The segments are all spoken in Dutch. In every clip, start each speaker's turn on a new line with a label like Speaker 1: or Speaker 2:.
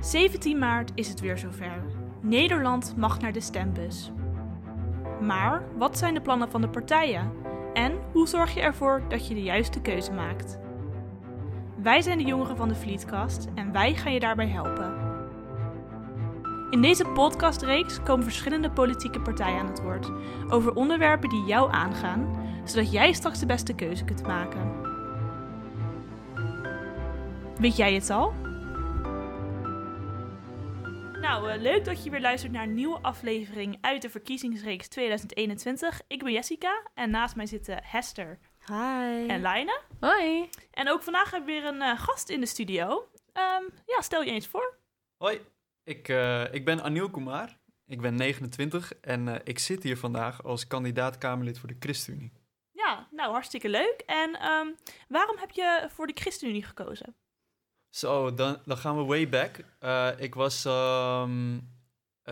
Speaker 1: 17 maart is het weer zover. Nederland mag naar de stembus. Maar wat zijn de plannen van de partijen? En hoe zorg je ervoor dat je de juiste keuze maakt? Wij zijn de jongeren van de Vlietkast en wij gaan je daarbij helpen. In deze podcastreeks komen verschillende politieke partijen aan het woord over onderwerpen die jou aangaan, zodat jij straks de beste keuze kunt maken. Weet jij het al? Nou, uh, leuk dat je weer luistert naar een nieuwe aflevering uit de verkiezingsreeks 2021. Ik ben Jessica en naast mij zitten Hester
Speaker 2: Hi.
Speaker 1: en Laine.
Speaker 2: Hoi.
Speaker 1: En ook vandaag hebben we weer een uh, gast in de studio. Um, ja, stel je eens voor.
Speaker 3: Hoi, ik, uh, ik ben Anil Kumar. Ik ben 29 en ik zit hier vandaag als kandidaat Kamerlid voor de ChristenUnie.
Speaker 1: Ja, nou hartstikke leuk. En um, waarom heb je voor de ChristenUnie gekozen?
Speaker 3: Zo, dan, dan gaan we way back. Uh, ik was um,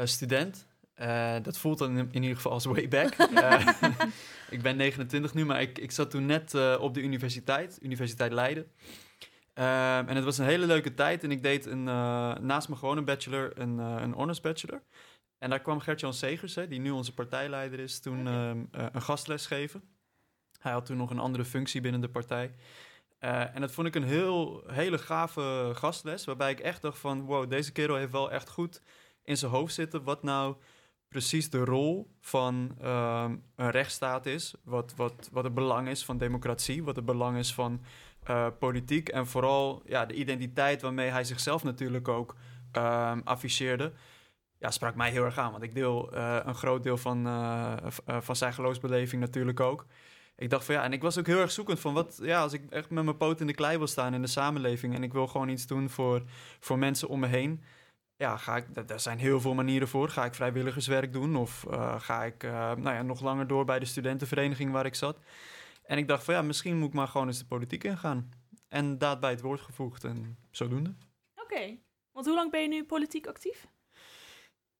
Speaker 3: student. Uh, dat voelt dan in, in, ieder geval als way back. uh, ik ben 29 nu, maar ik, ik zat toen net op de universiteit, Universiteit Leiden. Ehm, en het was een hele leuke tijd. En ik deed een, naast mijn gewone bachelor een, een honors bachelor. En daar kwam Gert-Jan Segers, hè, die nu onze partijleider is, toen okay. een gastles geven. Hij had toen nog een andere functie binnen de partij. Uh, en dat vond ik een heel, hele gave gastles, waarbij ik echt dacht van... wow, deze kerel heeft wel echt goed in zijn hoofd zitten... wat nou precies de rol van uh, een rechtsstaat is. Wat, wat, wat het belang is van democratie, wat het belang is van uh, politiek... en vooral ja, de identiteit waarmee hij zichzelf natuurlijk ook uh, afficheerde... Ja, sprak mij heel erg aan, want ik deel uh, een groot deel van, van zijn geloofsbeleving natuurlijk ook ik dacht van ja, en ik was ook heel erg zoekend van wat, ja, als ik echt met mijn poot in de klei wil staan in de samenleving en ik wil gewoon iets doen voor, voor mensen om me heen, ja, ga ik, daar zijn heel veel manieren voor. Ga ik vrijwilligerswerk doen of uh, ga ik uh, nou ja, nog langer door bij de studentenvereniging waar ik zat. En ik dacht van ja, misschien moet ik maar gewoon eens de politiek ingaan. En daad bij het woord gevoegd en zodoende.
Speaker 1: Oké, okay. want hoe lang ben je nu politiek actief?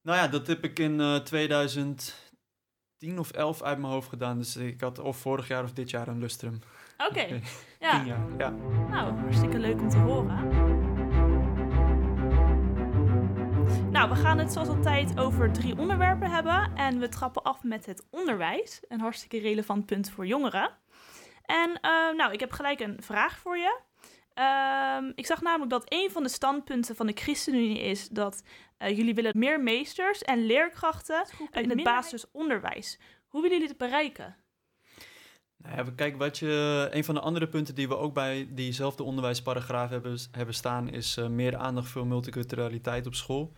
Speaker 3: Nou ja, dat heb ik in uh, 2000 tien of elf uit mijn hoofd gedaan. Dus ik had of vorig jaar of dit jaar een lustrum.
Speaker 1: Oké, okay. ja.
Speaker 3: Tien jaar, ja.
Speaker 1: Nou, hartstikke leuk om te horen. Nou, we gaan het zoals altijd over drie onderwerpen hebben. En we trappen af met het onderwijs. Een hartstikke relevant punt voor jongeren. En uh, nou, ik heb gelijk een vraag voor je. Um, ik zag namelijk dat een van de standpunten van de ChristenUnie is dat uh, jullie willen meer meesters en leerkrachten in het basisonderwijs. Hoe willen jullie dit bereiken?
Speaker 3: Nou ja, kijk, wat je, een van de andere punten die we ook bij diezelfde onderwijsparagraaf hebben, hebben staan, is uh, meer aandacht voor multiculturaliteit op school.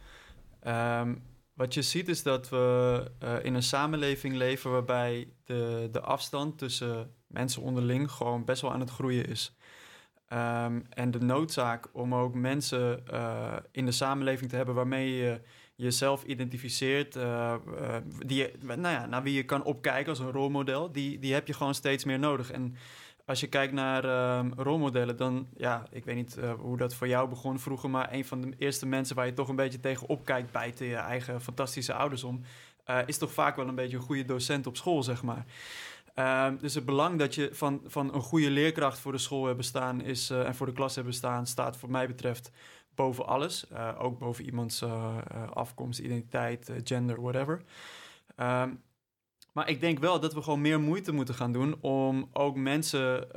Speaker 3: Um, wat je ziet is dat we uh, in een samenleving leven waarbij de, de afstand tussen mensen onderling gewoon best wel aan het groeien is. Um, en de noodzaak om ook mensen uh, in de samenleving te hebben waarmee je jezelf identificeert, uh, uh, die nou ja, naar wie je kan opkijken als een rolmodel, die, die heb je gewoon steeds meer nodig. En als je kijkt naar uh, rolmodellen, dan, ja, ik weet niet hoe dat voor jou begon vroeger, maar een van de eerste mensen waar je toch een beetje tegen opkijkt, bijten je eigen fantastische ouders om, is toch vaak wel een beetje een goede docent op school, zeg maar. Uh, dus het belang dat je van, van een goede leerkracht voor de school hebben staan is, uh, en voor de klas hebben staan, staat voor mij betreft boven alles. Uh, ook boven iemands uh, afkomst, identiteit, gender, whatever. Um, maar ik denk wel dat we gewoon meer moeite moeten gaan doen om ook mensen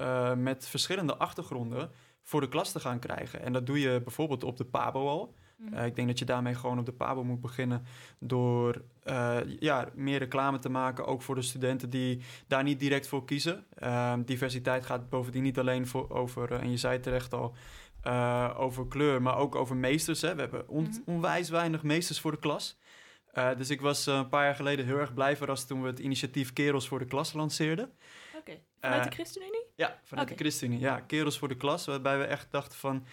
Speaker 3: met verschillende achtergronden voor de klas te gaan krijgen. En dat doe je bijvoorbeeld op de PABO al. Uh, ik denk dat je daarmee gewoon op de Pabo moet beginnen door uh, ja, meer reclame te maken, ook voor de studenten die daar niet direct voor kiezen. Uh, diversiteit gaat bovendien niet alleen voor, over, en je zei terecht al, over kleur, maar ook over meesters. Hè. We hebben on mm -hmm. onwijs weinig meesters voor de klas. dus ik was een paar jaar geleden heel erg blij verrast toen we het initiatief Kerels voor de Klas lanceerden.
Speaker 1: Oké, okay. vanuit de ChristenUnie?
Speaker 3: Ja, vanuit okay. de ChristenUnie. Ja, Kerels voor de Klas, waarbij we echt dachten van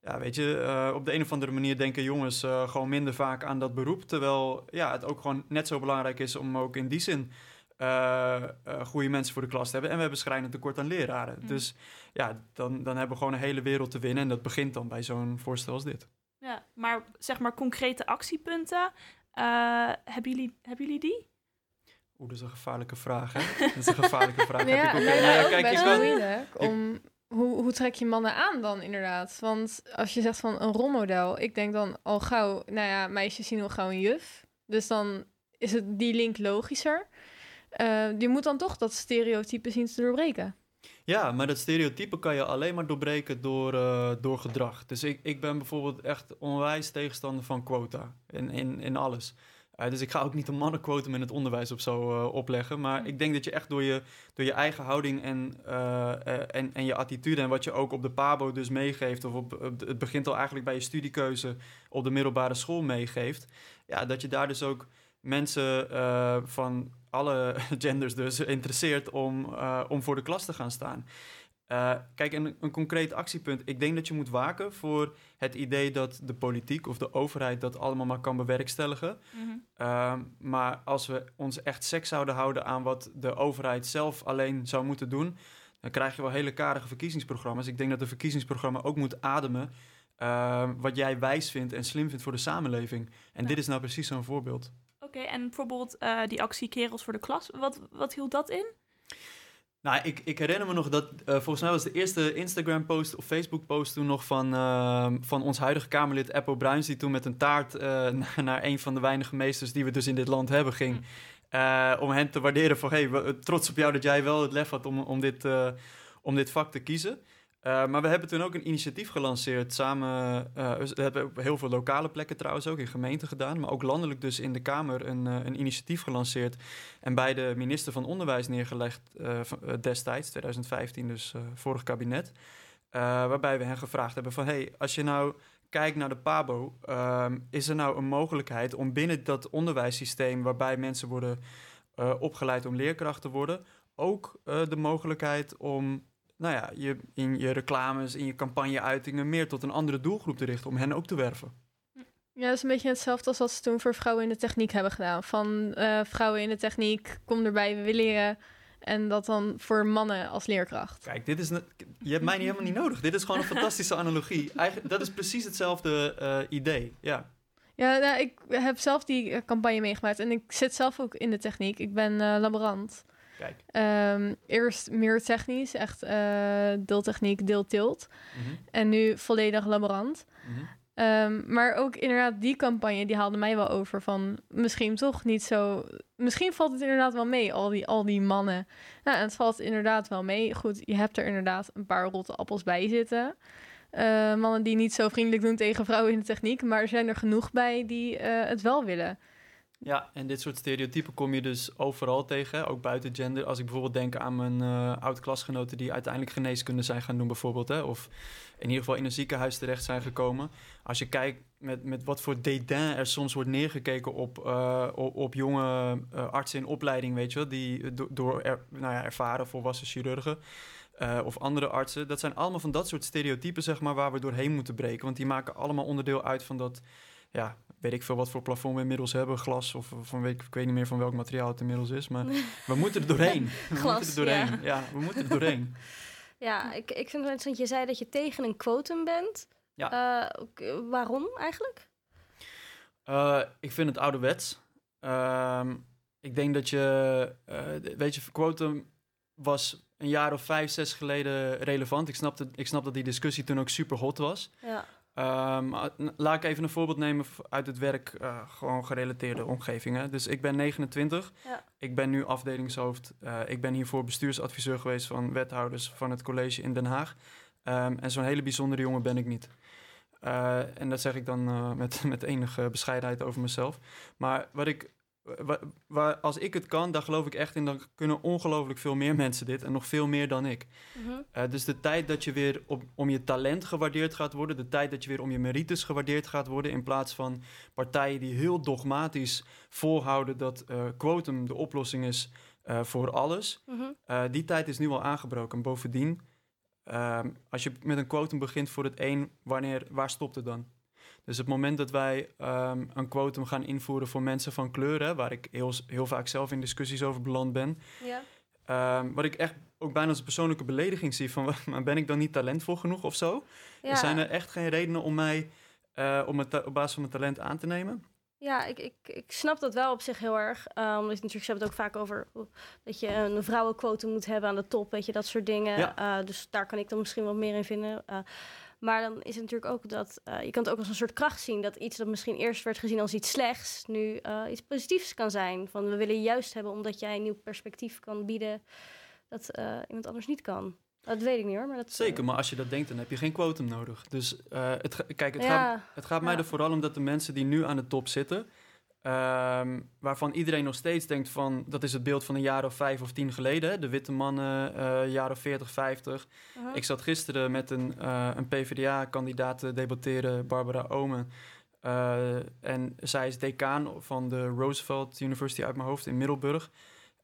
Speaker 3: ja, weet je, uh, op de een of andere manier denken jongens uh, gewoon minder vaak aan dat beroep. Terwijl ja, het ook gewoon net zo belangrijk is om ook in die zin uh, goede mensen voor de klas te hebben. En we hebben schrijnend tekort aan leraren. Mm. Dus ja, dan, dan hebben we gewoon een hele wereld te winnen. En dat begint dan bij zo'n voorstel als dit.
Speaker 1: Ja, maar zeg maar concrete actiepunten. hebben, jullie, hebben jullie die?
Speaker 3: Oeh, dat is een gevaarlijke vraag, hè? Dat is een gevaarlijke vraag.
Speaker 2: ja,
Speaker 3: Heb ik ook,
Speaker 2: nee, ja, kijk, best wel moeilijk om hoe, hoe trek je mannen aan dan inderdaad? Want als je zegt van een rolmodel, ik denk dan al gauw, nou ja, meisjes zien al gauw een juf. Dus dan is het die link logischer. Uh, je moet dan toch dat stereotype zien te doorbreken.
Speaker 3: Ja, maar dat stereotype kan je alleen maar doorbreken door, uh, door gedrag. Dus ik, ik ben bijvoorbeeld echt onwijs tegenstander van quota in, in, in alles. Uh, dus ik ga ook niet een mannenquotum in het onderwijs of zo uh, opleggen. Maar ik denk dat je echt door je, door je eigen houding en, en, en je attitude... en wat je ook op de PABO dus meegeeft... of op, het begint al eigenlijk bij je studiekeuze op de middelbare school meegeeft... Ja, dat je daar dus ook mensen van alle genders dus interesseert om, om voor de klas te gaan staan. Uh, kijk, een, een concreet actiepunt. Ik denk dat je moet waken voor het idee dat de politiek of de overheid dat allemaal maar kan bewerkstelligen. Mm -hmm. uh, maar als we ons echt seks zouden houden aan wat de overheid zelf alleen zou moeten doen, dan krijg je wel hele karige verkiezingsprogramma's. Ik denk dat een verkiezingsprogramma ook moet ademen uh, wat jij wijs vindt en slim vindt voor de samenleving. En dit is nou precies zo'n voorbeeld.
Speaker 1: Oké, okay, en bijvoorbeeld uh, die actie Kerels voor de Klas, wat, wat hield dat in?
Speaker 3: Nou, ik, ik herinner me nog dat, uh, volgens mij was de eerste Instagram-post of Facebook-post toen nog van, uh, van ons huidige Kamerlid Eppo Bruins, die toen met een taart naar een van de weinige meesters die we dus in dit land hebben ging. Hm. om hen te waarderen van, hey, trots op jou dat jij wel het lef had om, om, dit, om dit vak te kiezen. Uh, maar we hebben toen ook een initiatief gelanceerd samen. Uh, we hebben op heel veel lokale plekken trouwens ook in gemeenten gedaan. Maar ook landelijk dus in de Kamer een, uh, een initiatief gelanceerd. En bij de minister van Onderwijs neergelegd destijds, 2015, dus vorig kabinet. waarbij we hen gevraagd hebben van... hey, als je nou kijkt naar de PABO... ehm, is er nou een mogelijkheid om binnen dat onderwijssysteem... waarbij mensen worden opgeleid om leerkracht te worden... ook de mogelijkheid om nou ja, je, in je reclames, in je campagneuitingen meer tot een andere doelgroep te richten om hen ook te werven.
Speaker 2: Ja, dat is een beetje hetzelfde als wat ze toen voor vrouwen in de techniek hebben gedaan. Van uh, vrouwen in de techniek, kom erbij, we willen leren. En dat dan voor mannen als leerkracht.
Speaker 3: Kijk, dit is je hebt mij niet helemaal niet nodig. Dit is gewoon een fantastische analogie. Eigenlijk, dat is precies hetzelfde uh, idee, ja.
Speaker 2: Ja, nou, ik heb zelf die campagne meegemaakt. En ik zit zelf ook in de techniek. Ik ben uh, laborant.
Speaker 3: Kijk.
Speaker 2: Um, eerst meer technisch, echt uh, deeltechniek, deeltilt. Mm -hmm. En nu volledig laborant. Mm -hmm. um, maar ook inderdaad, die campagne die haalde mij wel over van misschien toch niet zo. Misschien valt het inderdaad wel mee, al die, al die mannen. Nou, en het valt inderdaad wel mee. Goed, je hebt er inderdaad een paar rotte appels bij zitten. Uh, mannen die niet zo vriendelijk doen tegen vrouwen in de techniek. Maar er zijn er genoeg bij die uh, het wel willen.
Speaker 3: Ja, en dit soort stereotypen kom je dus overal tegen, ook buiten gender. Als ik bijvoorbeeld denk aan mijn uh, oud-klasgenoten die uiteindelijk geneeskunde zijn gaan doen bijvoorbeeld, hè, of in ieder geval in een ziekenhuis terecht zijn gekomen. Als je kijkt met, met wat voor dédain er soms wordt neergekeken op, uh, op, jonge uh, artsen in opleiding, weet je wel, die do, door er, nou ja, ervaren volwassen chirurgen. Of andere artsen. Dat zijn allemaal van dat soort stereotypen, zeg maar, waar we doorheen moeten breken. Want die maken allemaal onderdeel uit van dat ja, weet ik veel wat voor plafond we inmiddels hebben, glas of van weet, ik weet niet meer van welk materiaal het inmiddels is, maar we moeten er doorheen. we
Speaker 4: glas,
Speaker 3: moeten er doorheen.
Speaker 4: Ja.
Speaker 3: ja, we moeten er doorheen.
Speaker 4: ja, ik, ik vind het interessant. Je zei dat je tegen een quotum bent.
Speaker 3: Ja.
Speaker 4: Uh, waarom eigenlijk?
Speaker 3: Uh, ik vind het ouderwets. Uh, ik denk dat je, weet je, quotum was een jaar of vijf, zes geleden relevant. Ik, snapte, ik snap dat die discussie toen ook super hot was.
Speaker 4: Ja.
Speaker 3: Um, laat ik even een voorbeeld nemen uit het werk, uh, gewoon gerelateerde omgevingen. Dus ik ben 29,
Speaker 4: ja.
Speaker 3: ik ben nu afdelingshoofd. Uh, ik ben hiervoor bestuursadviseur geweest van wethouders van het college in Den Haag. Um, en zo'n hele bijzondere jongen ben ik niet. Uh, en dat zeg ik dan met, met enige bescheidenheid over mezelf. Maar wat ik Waar, waar, als ik het kan, daar geloof ik echt in, dan kunnen ongelooflijk veel meer mensen dit en nog veel meer dan ik.
Speaker 4: Mm-hmm.
Speaker 3: Uh, dus de tijd dat je weer op, om je talent gewaardeerd gaat worden, de tijd dat je weer om je merites gewaardeerd gaat worden, in plaats van partijen die heel dogmatisch volhouden dat uh, quotum de oplossing is uh, voor alles,
Speaker 4: mm-hmm.
Speaker 3: die tijd is nu al aangebroken. Bovendien, als je met een quotum begint voor het een, wanneer, waar stopt het dan? Dus het moment dat wij um, een quotum gaan invoeren voor mensen van kleur, hè, waar ik heel, heel vaak zelf in discussies over beland ben,
Speaker 4: ja.
Speaker 3: um, wat ik echt ook bijna als een persoonlijke belediging zie van, maar ben ik dan niet talentvol genoeg of zo?
Speaker 4: Ja.
Speaker 3: Er zijn er echt geen redenen om mij uh, om het op basis van mijn talent aan te nemen.
Speaker 4: Ja, ik, ik, ik snap dat wel op zich heel erg. Omdat je natuurlijk, ze hebben het ook vaak over dat je een vrouwenquote moet hebben aan de top, weet je, dat soort dingen. Ja. Uh, dus daar kan ik dan misschien wat meer in vinden. Uh, maar dan is het natuurlijk ook dat je kan het ook als een soort kracht zien. Dat iets dat misschien eerst werd gezien als iets slechts, nu iets positiefs kan zijn. Van we willen je juist hebben omdat jij een nieuw perspectief kan bieden dat iemand anders niet kan. Dat weet ik niet hoor. Maar dat,
Speaker 3: Zeker, maar als je dat denkt, dan heb je geen quotum nodig. Dus het, kijk, het gaat, het gaat mij er vooral om dat de mensen die nu aan de top zitten, Um, waarvan iedereen nog steeds denkt van... dat is het beeld van een jaar of vijf of tien geleden. De witte mannen, uh, jaar of 40, 50. Ik zat gisteren met een, uh, een PvdA-kandidaat te debatteren, Barbara Omen. Uh, en zij is decaan van de Roosevelt University uit mijn hoofd in Middelburg.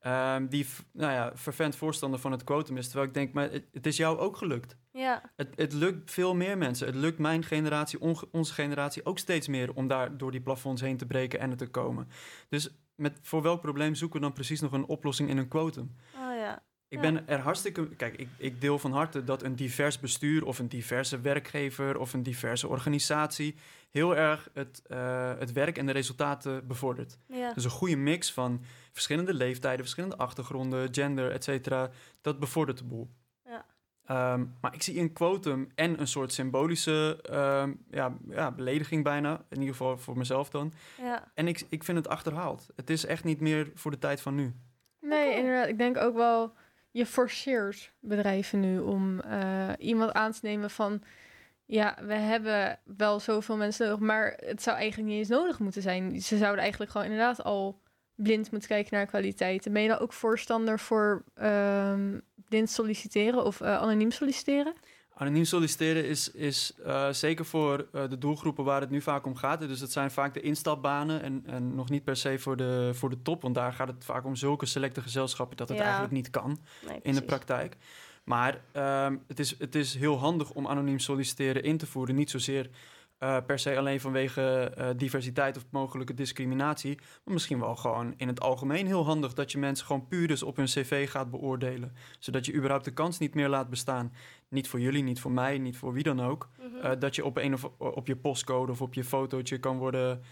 Speaker 3: Um, die nou ja, vervent voorstander van het quotum is. Terwijl ik denk, maar het, het is jou ook gelukt.
Speaker 4: Ja.
Speaker 3: Het, het, lukt veel meer mensen. Het lukt mijn generatie, onze generatie ook steeds meer om daar door die plafonds heen te breken en er te komen. Dus met, voor welk probleem zoeken we dan precies nog een oplossing in een quotum?
Speaker 4: Oh ja.
Speaker 3: Ik ben er hartstikke. Kijk, ik, ik deel van harte dat een divers bestuur of een diverse werkgever of een diverse organisatie heel erg het, uh, het werk en de resultaten bevordert.
Speaker 4: Ja.
Speaker 3: Dus een goede mix van verschillende leeftijden, verschillende achtergronden, gender, et cetera, dat bevordert de boel. Um, maar ik zie een quotum en een soort symbolische um, ja, ja, belediging bijna. In ieder geval voor mezelf dan.
Speaker 4: Ja.
Speaker 3: En ik, ik vind het achterhaald. Het is echt niet meer voor de tijd van nu.
Speaker 2: Nee, okay. inderdaad. Ik denk ook wel, je forceert bedrijven nu om uh, iemand aan te nemen van... Ja, we hebben wel zoveel mensen nodig, maar het zou eigenlijk niet eens nodig moeten zijn. Ze zouden eigenlijk gewoon inderdaad al blind moeten kijken naar kwaliteit. Ben je dan ook voorstander voor um, blind solliciteren of uh, anoniem solliciteren?
Speaker 3: Anoniem solliciteren is, is uh, zeker voor uh, de doelgroepen waar het nu vaak om gaat. Dus dat zijn vaak de instapbanen en, en nog niet per se voor de, voor de top. Want daar gaat het vaak om zulke selecte gezelschappen dat het ja. eigenlijk niet kan
Speaker 4: nee,
Speaker 3: in de praktijk. Maar um, het, is, het is heel handig om anoniem solliciteren in te voeren. Niet zozeer uh, per se alleen vanwege uh, diversiteit of mogelijke discriminatie. Maar misschien wel gewoon in het algemeen heel handig dat je mensen gewoon puur dus op hun cv gaat beoordelen. Zodat je überhaupt de kans niet meer laat bestaan. Niet voor jullie, niet voor mij, niet voor wie dan ook.
Speaker 4: Mhm.
Speaker 3: Uh, dat je op, een of, op je postcode of op je fotootje kan worden,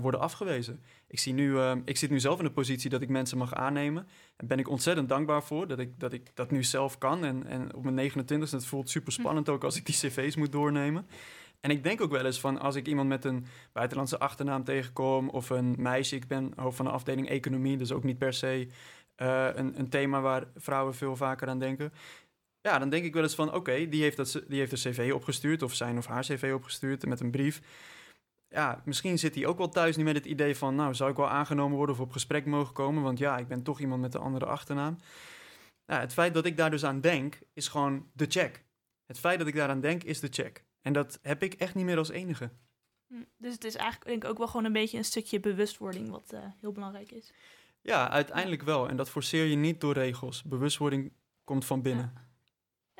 Speaker 3: worden afgewezen. Ik, zie nu, ik zit nu zelf in de positie dat ik mensen mag aannemen. Daar ben ik ontzettend dankbaar voor dat ik dat, ik dat nu zelf kan. En, en op mijn 29 het voelt super spannend ook als ik die cv's moet doornemen. En ik denk ook wel eens van als ik iemand met een buitenlandse achternaam tegenkom of een meisje, ik ben hoofd van de afdeling economie, dus ook niet per se uh, een, een, thema waar vrouwen veel vaker aan denken. Ja, dan denk ik wel eens van oké, die, heeft dat, die heeft een cv opgestuurd of zijn of haar cv opgestuurd met een brief. Ja, misschien zit hij ook wel thuis nu met het idee van nou, zou ik wel aangenomen worden of op gesprek mogen komen, want ja, ik ben toch iemand met een andere achternaam. Het feit dat ik daar dus aan denk, is gewoon de check. Het feit dat ik daaraan denk, is de check. En dat heb ik echt niet meer als enige.
Speaker 1: Dus het is eigenlijk denk ik ook wel gewoon een beetje een stukje bewustwording wat uh, heel belangrijk is.
Speaker 3: Ja, uiteindelijk wel. En dat forceer je niet door regels. Bewustwording komt van binnen.
Speaker 1: Ja.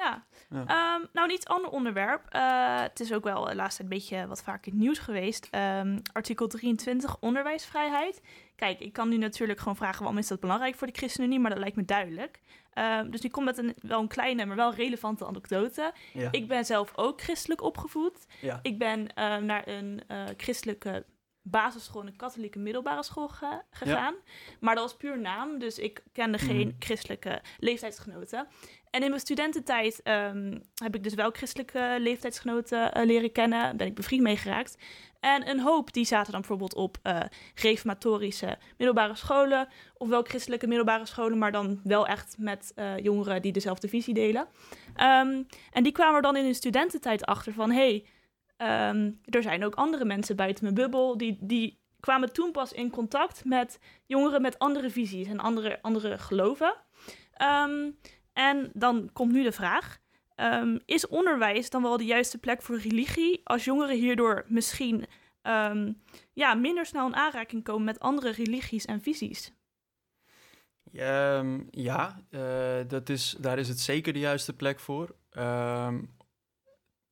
Speaker 1: Ja. Ja. Um, nou, een iets ander onderwerp. Uh, het is ook wel tijd een beetje wat vaak in het nieuws geweest. Um, artikel 23, onderwijsvrijheid. Kijk, ik kan nu natuurlijk gewoon vragen waarom is dat belangrijk voor de ChristenUnie, maar dat lijkt me duidelijk. Um, dus ik kom met een, wel een kleine, maar wel relevante anekdote.
Speaker 3: Ja.
Speaker 1: Ik ben zelf ook christelijk opgevoed.
Speaker 3: Ja.
Speaker 1: Ik ben uh, naar een uh, christelijke basisschool, een katholieke middelbare school ge gegaan. Ja. Maar dat was puur naam, dus ik kende geen
Speaker 3: Mhm.
Speaker 1: christelijke leeftijdsgenoten. En in mijn studententijd um, heb ik dus wel christelijke leeftijdsgenoten uh, leren kennen. Ben ik bevriend mee geraakt. En een hoop die zaten dan bijvoorbeeld op uh, reformatorische middelbare scholen. Ofwel christelijke middelbare scholen, maar dan wel echt met uh, jongeren die dezelfde visie delen. Um, en die kwamen er dan in hun studententijd achter van... hey, um, er zijn ook andere mensen buiten mijn bubbel. Die, die kwamen toen pas in contact met jongeren met andere visies en andere, andere geloven. Um, en dan komt nu de vraag: um, is onderwijs dan wel de juiste plek voor religie als jongeren hierdoor misschien ja, minder snel in aanraking komen met andere religies en visies?
Speaker 3: Ja, uh, dat is, daar is het zeker de juiste plek voor.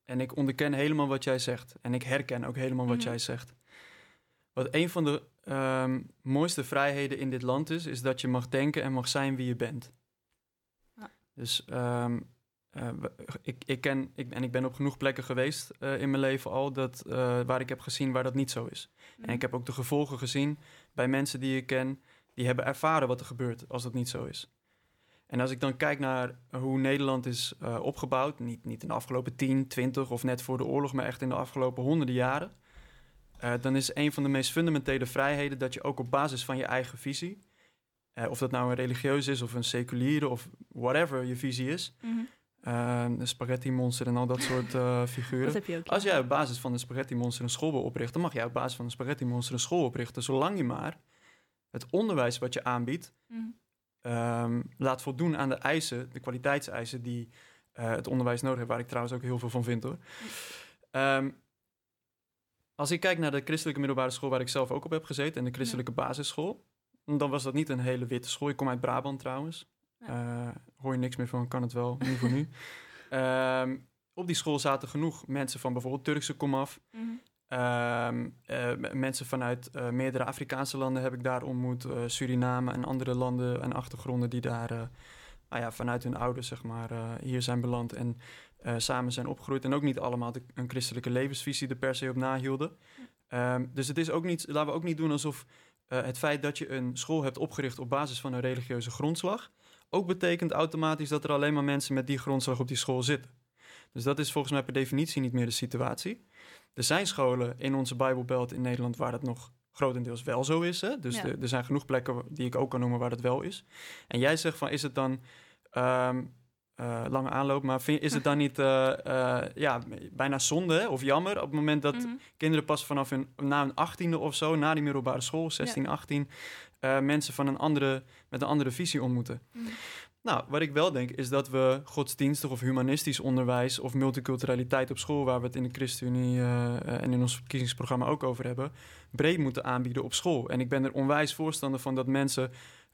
Speaker 3: En ik onderken helemaal wat jij zegt. En ik herken ook helemaal wat
Speaker 1: Mhm.
Speaker 3: mm -hmm. jij zegt. Wat een van de mooiste vrijheden in dit land is, is dat je mag denken en mag zijn wie je bent.
Speaker 1: Ja.
Speaker 3: Dus um, ik, ik ken, ik, en ik ben op genoeg plekken geweest in mijn leven al, dat, waar ik heb gezien waar dat niet zo is. En ik mhm. heb ook de gevolgen gezien bij mensen die ik ken, die hebben ervaren wat er gebeurt als dat niet zo is. En als ik dan kijk naar hoe Nederland is uh, opgebouwd, niet, niet in de afgelopen 10, 20 of net voor de oorlog, maar echt in de afgelopen honderden jaren, uh, dan is een van de meest fundamentele vrijheden dat je ook op basis van je eigen visie, uh, of dat nou een religieus is of een seculiere of whatever je visie is, mm -hmm. een spaghetti monster en al dat soort figuren.
Speaker 1: Dat heb je ook,
Speaker 3: Als jij op basis van een spaghetti monster een school wil oprichten, mag jij op basis van een spaghetti monster een school oprichten, zolang je maar het onderwijs wat je aanbiedt. Mm -hmm um, laat voldoen aan de eisen, de kwaliteitseisen die uh, het onderwijs nodig heeft, waar ik trouwens ook heel veel van vind hoor. Um, als ik kijk naar de christelijke middelbare school waar ik zelf ook op heb gezeten en de christelijke basisschool, dan was dat niet een hele witte school. Ik kom uit Brabant trouwens. Ja. Uh, hoor je niks meer van, kan het wel, nu voor nu. Um, op die school zaten genoeg mensen van bijvoorbeeld Turkse komaf. Mm -hmm. Ehm, eh, mensen vanuit uh, meerdere Afrikaanse landen heb ik daar ontmoet. Uh, Suriname en andere landen en achtergronden die daar nou ja, vanuit hun ouders zeg maar, hier zijn beland en samen zijn opgegroeid. En ook niet allemaal de, een christelijke levensvisie er per se op nahielden. Um, dus het is ook niet, laten we ook niet doen alsof het feit dat je een school hebt opgericht op basis van een religieuze grondslag, ook betekent automatisch dat er alleen maar mensen met die grondslag op die school zitten. Dus dat is volgens mij per definitie niet meer de situatie. Er zijn scholen in onze Bijbelbelt in Nederland waar dat nog grotendeels wel zo is. Hè? Dus er zijn genoeg plekken die ik ook kan noemen waar dat wel is. En jij zegt van, is het dan... Um, uh, lange aanloop, maar vind, is het dan niet uh, uh, ja, bijna zonde of jammer op het moment dat mm -hmm. kinderen pas vanaf hun, na een achttiende of zo, na die middelbare school, 16, ja. 18, mensen van een andere, met een andere visie ontmoeten? Mm -hmm. Nou, wat ik wel denk is dat we godsdienstig of humanistisch onderwijs of multiculturaliteit op school, waar we het in de ChristenUnie uh, en in ons verkiezingsprogramma ook over hebben, breed moeten aanbieden op school. En ik ben er onwijs voorstander van dat mensen,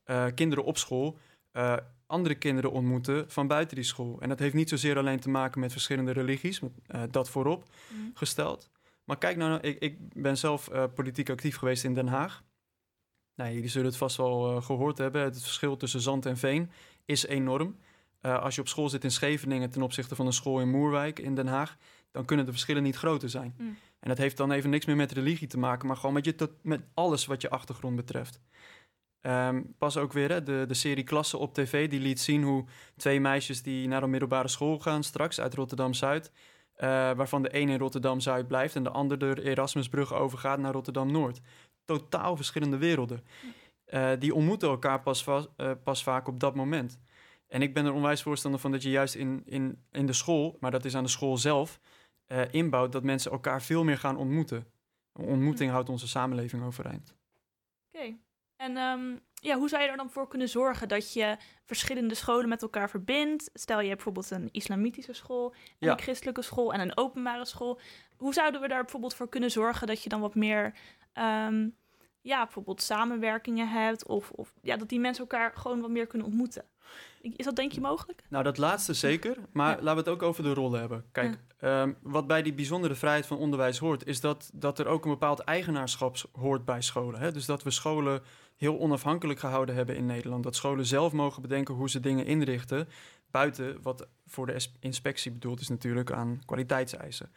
Speaker 3: uh, kinderen op school, uh, andere kinderen ontmoeten van buiten die school. En dat heeft niet zozeer alleen te maken met verschillende religies, met, dat voorop mm. gesteld. Maar kijk nou, ik, ik ben zelf politiek actief geweest in Den Haag. Nou, jullie zullen het vast wel gehoord hebben, het verschil tussen zand en veen is enorm. Uh, als je op school zit in Scheveningen ten opzichte van een school in Moerwijk in Den Haag, dan kunnen de verschillen niet groter zijn. Mm. En dat heeft dan even niks meer met religie te maken, maar gewoon met, je met alles wat je achtergrond betreft. Um, pas ook weer hè, de, de serie Klassen op tv, die liet zien hoe twee meisjes die naar een middelbare school gaan straks uit Rotterdam-Zuid, uh, waarvan de een in Rotterdam-Zuid blijft en de ander de Erasmusbrug overgaat naar Rotterdam-Noord. Totaal verschillende werelden. Mm. Uh, die ontmoeten elkaar pas, uh, pas vaak op dat moment. En ik ben er onwijs voorstander van dat je juist in, in, in de school, maar dat is aan de school zelf, uh, inbouwt dat mensen elkaar veel meer gaan ontmoeten. Een ontmoeting houdt onze samenleving overeind.
Speaker 1: Oké. Okay. En um, ja, hoe zou je er dan voor kunnen zorgen dat je verschillende scholen met elkaar verbindt? Stel je hebt bijvoorbeeld een islamitische school, en ja. een christelijke school en een openbare school. Hoe zouden we daar bijvoorbeeld voor kunnen zorgen dat je dan wat meer um, ja, bijvoorbeeld samenwerkingen hebt. Of, of ja, dat die mensen elkaar gewoon wat meer kunnen ontmoeten. Is dat denk je mogelijk?
Speaker 3: Nou, dat laatste zeker. Maar ja. laten we het ook over de rollen hebben. Kijk, ja. um, wat bij die bijzondere vrijheid van onderwijs hoort, is dat, dat er ook een bepaald eigenaarschap hoort bij scholen. Hè? Dus dat we scholen heel onafhankelijk gehouden hebben in Nederland. Dat scholen zelf mogen bedenken hoe ze dingen inrichten. Buiten wat voor de inspectie bedoeld is natuurlijk aan kwaliteitseisen.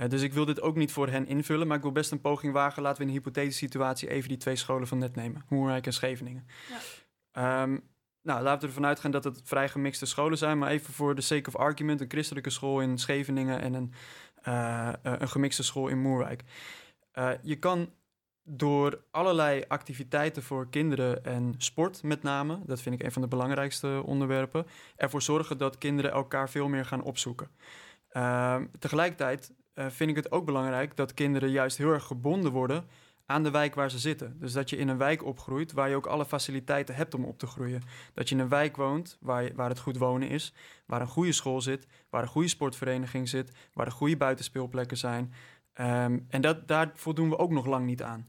Speaker 3: Uh, dus ik wil dit ook niet voor hen invullen, maar ik wil best een poging wagen. Laten we in een hypothetische situatie even die twee scholen van net nemen. Moerwijk en Scheveningen. Ja. Um, nou, laten we ervan uitgaan dat het vrij gemixte scholen zijn. Maar even voor de sake of argument. Een christelijke school in Scheveningen en een, uh, een gemixte school in Moerwijk. Uh, je kan door allerlei activiteiten voor kinderen en sport met name... dat vind ik een van de belangrijkste onderwerpen... ervoor zorgen dat kinderen elkaar veel meer gaan opzoeken. Uh, tegelijkertijd uh, vind ik het ook belangrijk dat kinderen juist heel erg gebonden worden aan de wijk waar ze zitten. Dus dat je in een wijk opgroeit waar je ook alle faciliteiten hebt om op te groeien. Dat je in een wijk woont waar, je, waar het goed wonen is, waar een goede school zit, waar een goede sportvereniging zit, waar er goede buitenspeelplekken zijn. Um, en dat, daar voldoen we ook nog lang niet aan.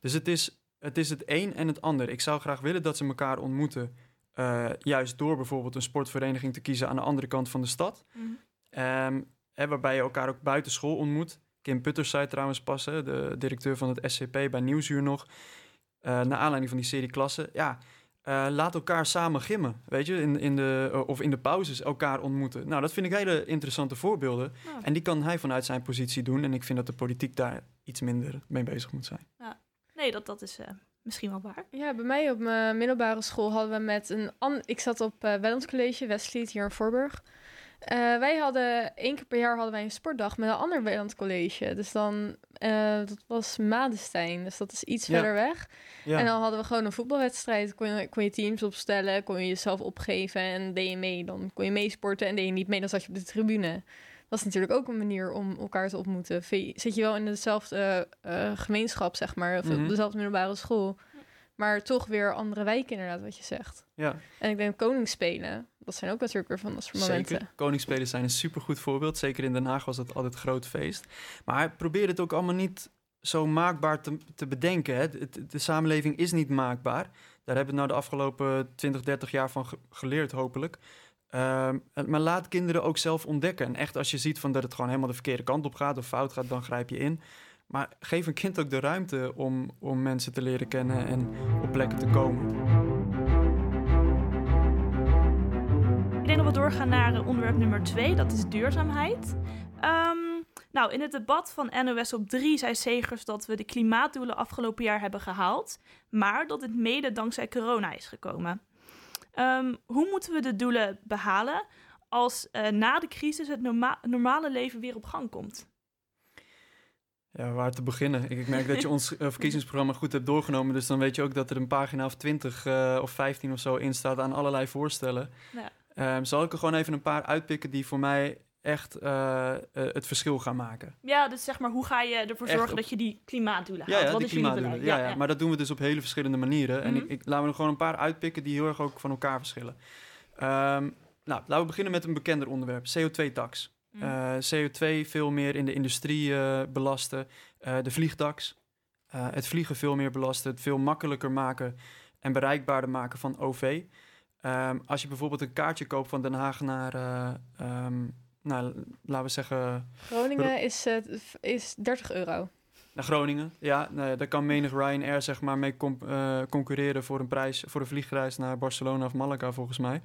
Speaker 3: Dus het is, het is het een en het ander. Ik zou graag willen dat ze elkaar ontmoeten. Uh, juist door bijvoorbeeld een sportvereniging te kiezen aan de andere kant van de stad. Mm. Um, hè, waarbij je elkaar ook buiten school ontmoet. Kim Putters zei trouwens pas, hè, de directeur van het SCP bij Nieuwsuur nog, uh, naar aanleiding van die serie klassen. Ja, Uh, laat elkaar samen gimmen, weet je, in, in de, of in de pauzes elkaar ontmoeten. Nou, dat vind ik hele interessante voorbeelden. En die kan hij vanuit zijn positie doen. En ik vind dat de politiek daar iets minder mee bezig moet zijn.
Speaker 1: Ja. Nee, dat, dat is misschien wel waar.
Speaker 2: Ja, bij mij op mijn middelbare school hadden we met een... An ik zat op uh, College, Westlied, hier in Voorburg. Uh, wij hadden één keer per jaar hadden wij een sportdag met een ander Welland College. Dus dan, uh, dat was Madestein, dus dat is iets verder weg. Ja. En dan hadden we gewoon een voetbalwedstrijd. Kon je, kon je teams opstellen, kon je jezelf opgeven en deed je mee. Dan kon je meesporten en deed je niet mee, dan zat je op de tribune. Dat is natuurlijk ook een manier om elkaar te ontmoeten. Zit je wel in dezelfde uh, gemeenschap, zeg maar, of mm -hmm. op dezelfde middelbare school. Maar toch weer andere wijken, inderdaad, wat je zegt.
Speaker 3: Ja.
Speaker 2: En ik denk koningsspelen, dat zijn ook natuurlijk weer van dat soort momenten.
Speaker 3: Zeker. Koningsspelen zijn een supergoed voorbeeld. Zeker in Den Haag was het altijd een groot feest. Maar probeer het ook allemaal niet zo maakbaar te, te bedenken. Hè. De, de, samenleving is niet maakbaar. Daar hebben we nou de afgelopen 20, 30 jaar van geleerd, hopelijk. Um, maar laat kinderen ook zelf ontdekken. En echt als je ziet van dat het gewoon helemaal de verkeerde kant op gaat of fout gaat, dan grijp je in. Maar geef een kind ook de ruimte om, om mensen te leren kennen en op plekken te komen.
Speaker 1: Ik denk dat we doorgaan naar onderwerp nummer twee, dat is duurzaamheid. Um, nou, in het debat van NOS op 3 zei Segers dat we de klimaatdoelen afgelopen jaar hebben gehaald, maar dat het mede dankzij corona is gekomen. Um, hoe moeten we de doelen behalen als uh, na de crisis het norma normale leven weer op gang komt?
Speaker 3: Ja, waar te beginnen? Ik merk dat je ons uh, verkiezingsprogramma goed hebt doorgenomen. Dus dan weet je ook dat er een pagina of 20 uh, of 15 of zo in staat aan allerlei voorstellen. Ja. Um, zal ik er gewoon even een paar uitpikken die voor mij echt uh, het verschil gaan maken?
Speaker 1: Ja, dus zeg maar, hoe ga je ervoor zorgen dat je die klimaatdoelen haalt?
Speaker 3: Ja, ja Wat is klimaatdoelen. Ja, ja, ja, maar dat doen we dus op hele verschillende manieren. En mhm. ik, ik, laten we er gewoon een paar uitpikken die heel erg ook van elkaar verschillen. Um, nou, laten we beginnen met een bekender onderwerp: CO2-tax. Mm. Uh, CO2 veel meer in de industrie uh, belasten. Uh, de vliegtax. het vliegen veel meer belasten. Het veel makkelijker maken en bereikbaarder maken van OV. Um, als je bijvoorbeeld een kaartje koopt van Den Haag naar, um, nou, laten we zeggen...
Speaker 2: Groningen is, is 30 euro.
Speaker 3: Naar Groningen, ja. Nou, daar kan menig Ryanair zeg maar mee concurreren voor een prijs, voor een vliegreis naar Barcelona of Malaga volgens mij.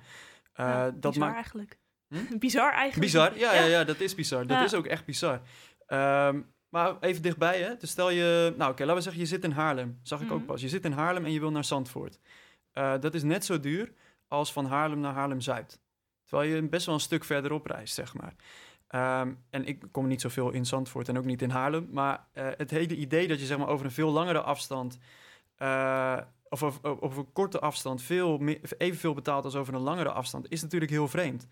Speaker 1: Ja, dat maakt eigenlijk. Hm? Bizar eigenlijk.
Speaker 3: Bizar, ja, ja. ja, dat is bizar. Dat is ook echt bizar. Um, maar even dichtbij, hè. Dus stel je... Nou, oké, laten we zeggen, je zit in Haarlem. Zag ik ook mhm. pas. Je zit in Haarlem en je wil naar Zandvoort. Uh, dat is net zo duur als van Haarlem naar Haarlem-Zuid. Terwijl je best wel een stuk verderop reist, zeg maar. Um, en ik kom niet zoveel in Zandvoort en ook niet in Haarlem. Maar uh, het hele idee dat je zeg maar, over een veel langere afstand... Uh, of over, een korte afstand veel meer, evenveel betaalt als over een langere afstand... is natuurlijk heel vreemd.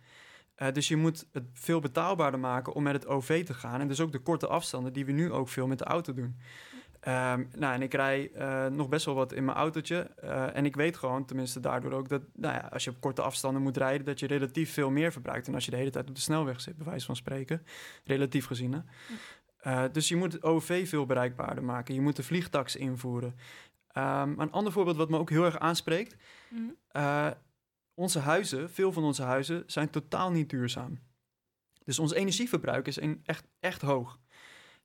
Speaker 3: Uh, dus je moet het veel betaalbaarder maken om met het OV te gaan. En dus ook de korte afstanden die we nu ook veel met de auto doen. Um, nou, en ik rij uh, nog best wel wat in mijn autootje. Uh, en ik weet gewoon, tenminste daardoor ook, dat nou ja, als je op korte afstanden moet rijden, dat je relatief veel meer verbruikt. En als je de hele tijd op de snelweg zit, bij wijze van spreken. Relatief gezien. Hè? dus je moet het OV veel bereikbaarder maken. Je moet de vliegtax invoeren. Um, een ander voorbeeld wat me ook heel erg aanspreekt. Mm onze huizen, veel van onze huizen, zijn totaal niet duurzaam. Dus ons energieverbruik is echt, echt hoog.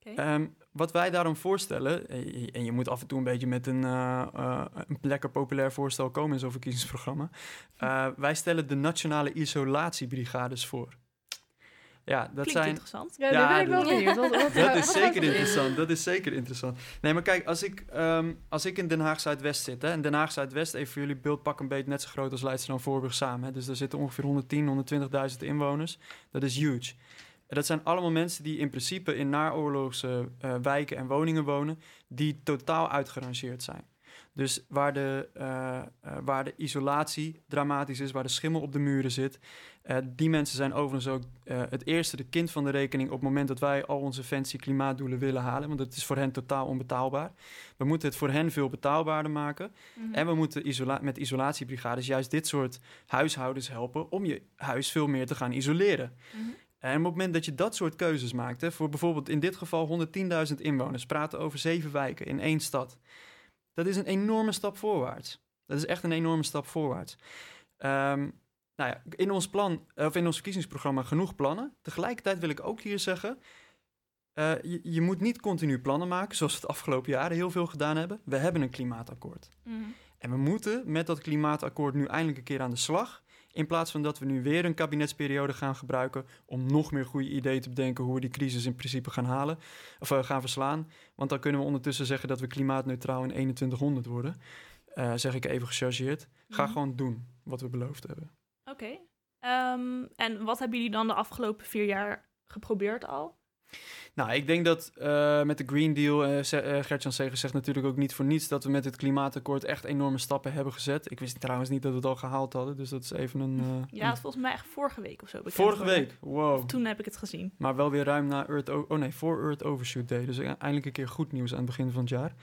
Speaker 3: Okay. Um, wat wij daarom voorstellen, en je moet af en toe een beetje met een, uh, uh, een lekker populair voorstel komen in zo'n verkiezingsprogramma. Uh, wij stellen de nationale isolatiebrigades voor. Ja, dat
Speaker 1: Klinkt
Speaker 3: zijn.
Speaker 1: interessant.
Speaker 2: Ja, ja ben ik wel benieuwd.
Speaker 3: dat is zeker interessant. Dat is zeker interessant. Nee, maar kijk, als ik, um, als ik in Den Haag Zuidwest zit, hè, en Den Haag Zuidwest, even voor jullie beeld, pak een beetje net zo groot als Leidschendam Voorburg samen. Hè, dus daar zitten ongeveer 110, 120.000 inwoners. Dat is huge. En dat zijn allemaal mensen die in principe in naoorlogse uh, wijken en woningen wonen, die totaal uitgerangeerd zijn. Dus waar de, uh, uh, waar de isolatie dramatisch is, waar de schimmel op de muren zit. Uh, die mensen zijn overigens ook het eerste de kind van de rekening op het moment dat wij al onze fancy klimaatdoelen willen halen. Want het is voor hen totaal onbetaalbaar. We moeten het voor hen veel betaalbaarder maken. Mm -hmm. En we moeten isola met isolatiebrigades juist dit soort huishoudens helpen om je huis veel meer te gaan isoleren. Mm -hmm. En op het moment dat je dat soort keuzes maakt, hè, voor bijvoorbeeld in dit geval 110.000 inwoners, praten over zeven wijken in één stad. Dat is een enorme stap voorwaarts. Dat is echt een enorme stap voorwaarts. Um, nou ja, in ons plan, of in ons verkiezingsprogramma genoeg plannen. Tegelijkertijd wil ik ook hier zeggen, uh, je, je, moet niet continu plannen maken, zoals we het afgelopen jaren heel veel gedaan hebben. We hebben een klimaatakkoord. Mm. En we moeten met dat klimaatakkoord nu eindelijk een keer aan de slag. In plaats van dat we nu weer een kabinetsperiode gaan gebruiken om nog meer goede ideeën te bedenken hoe we die crisis in principe gaan halen of uh, gaan verslaan. Want dan kunnen we ondertussen zeggen dat we klimaatneutraal in 2100 worden. Uh, zeg ik even gechargeerd. Ga
Speaker 1: Mhm.
Speaker 3: gewoon doen wat we beloofd hebben.
Speaker 1: Oké. Ehm, en wat hebben jullie dan de afgelopen vier jaar geprobeerd al?
Speaker 3: Nou, ik denk dat eh, met de Green Deal, eh eh, Gert-Jan Segers zegt natuurlijk ook niet voor niets dat we met het klimaatakkoord echt enorme stappen hebben gezet. Ik wist trouwens niet dat we het al gehaald hadden, dus dat is even een...
Speaker 1: Ja, het is volgens mij echt vorige week of zo.
Speaker 3: Vorige week, wow.
Speaker 1: Toen heb ik het gezien.
Speaker 3: Maar wel weer ruim na Earth... O- oh nee, voor Earth Overshoot Day. Dus eindelijk een keer goed nieuws aan het begin van het jaar.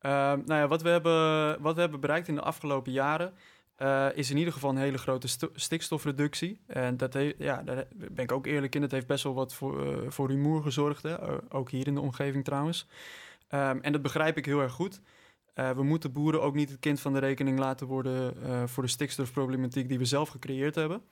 Speaker 3: Ehm, nou ja, wat we, hebben, wat we hebben bereikt in de afgelopen jaren... eh, is in ieder geval een hele grote sto- stikstofreductie. En dat ja, daar ben ik ook eerlijk in. Dat heeft best wel wat voor, eh, voor rumoer gezorgd. Ook hier in de omgeving trouwens. Ehm, en dat begrijp ik heel erg goed. Eh, we moeten boeren ook niet het kind van de rekening laten worden... voor de stikstofproblematiek die we zelf gecreëerd hebben.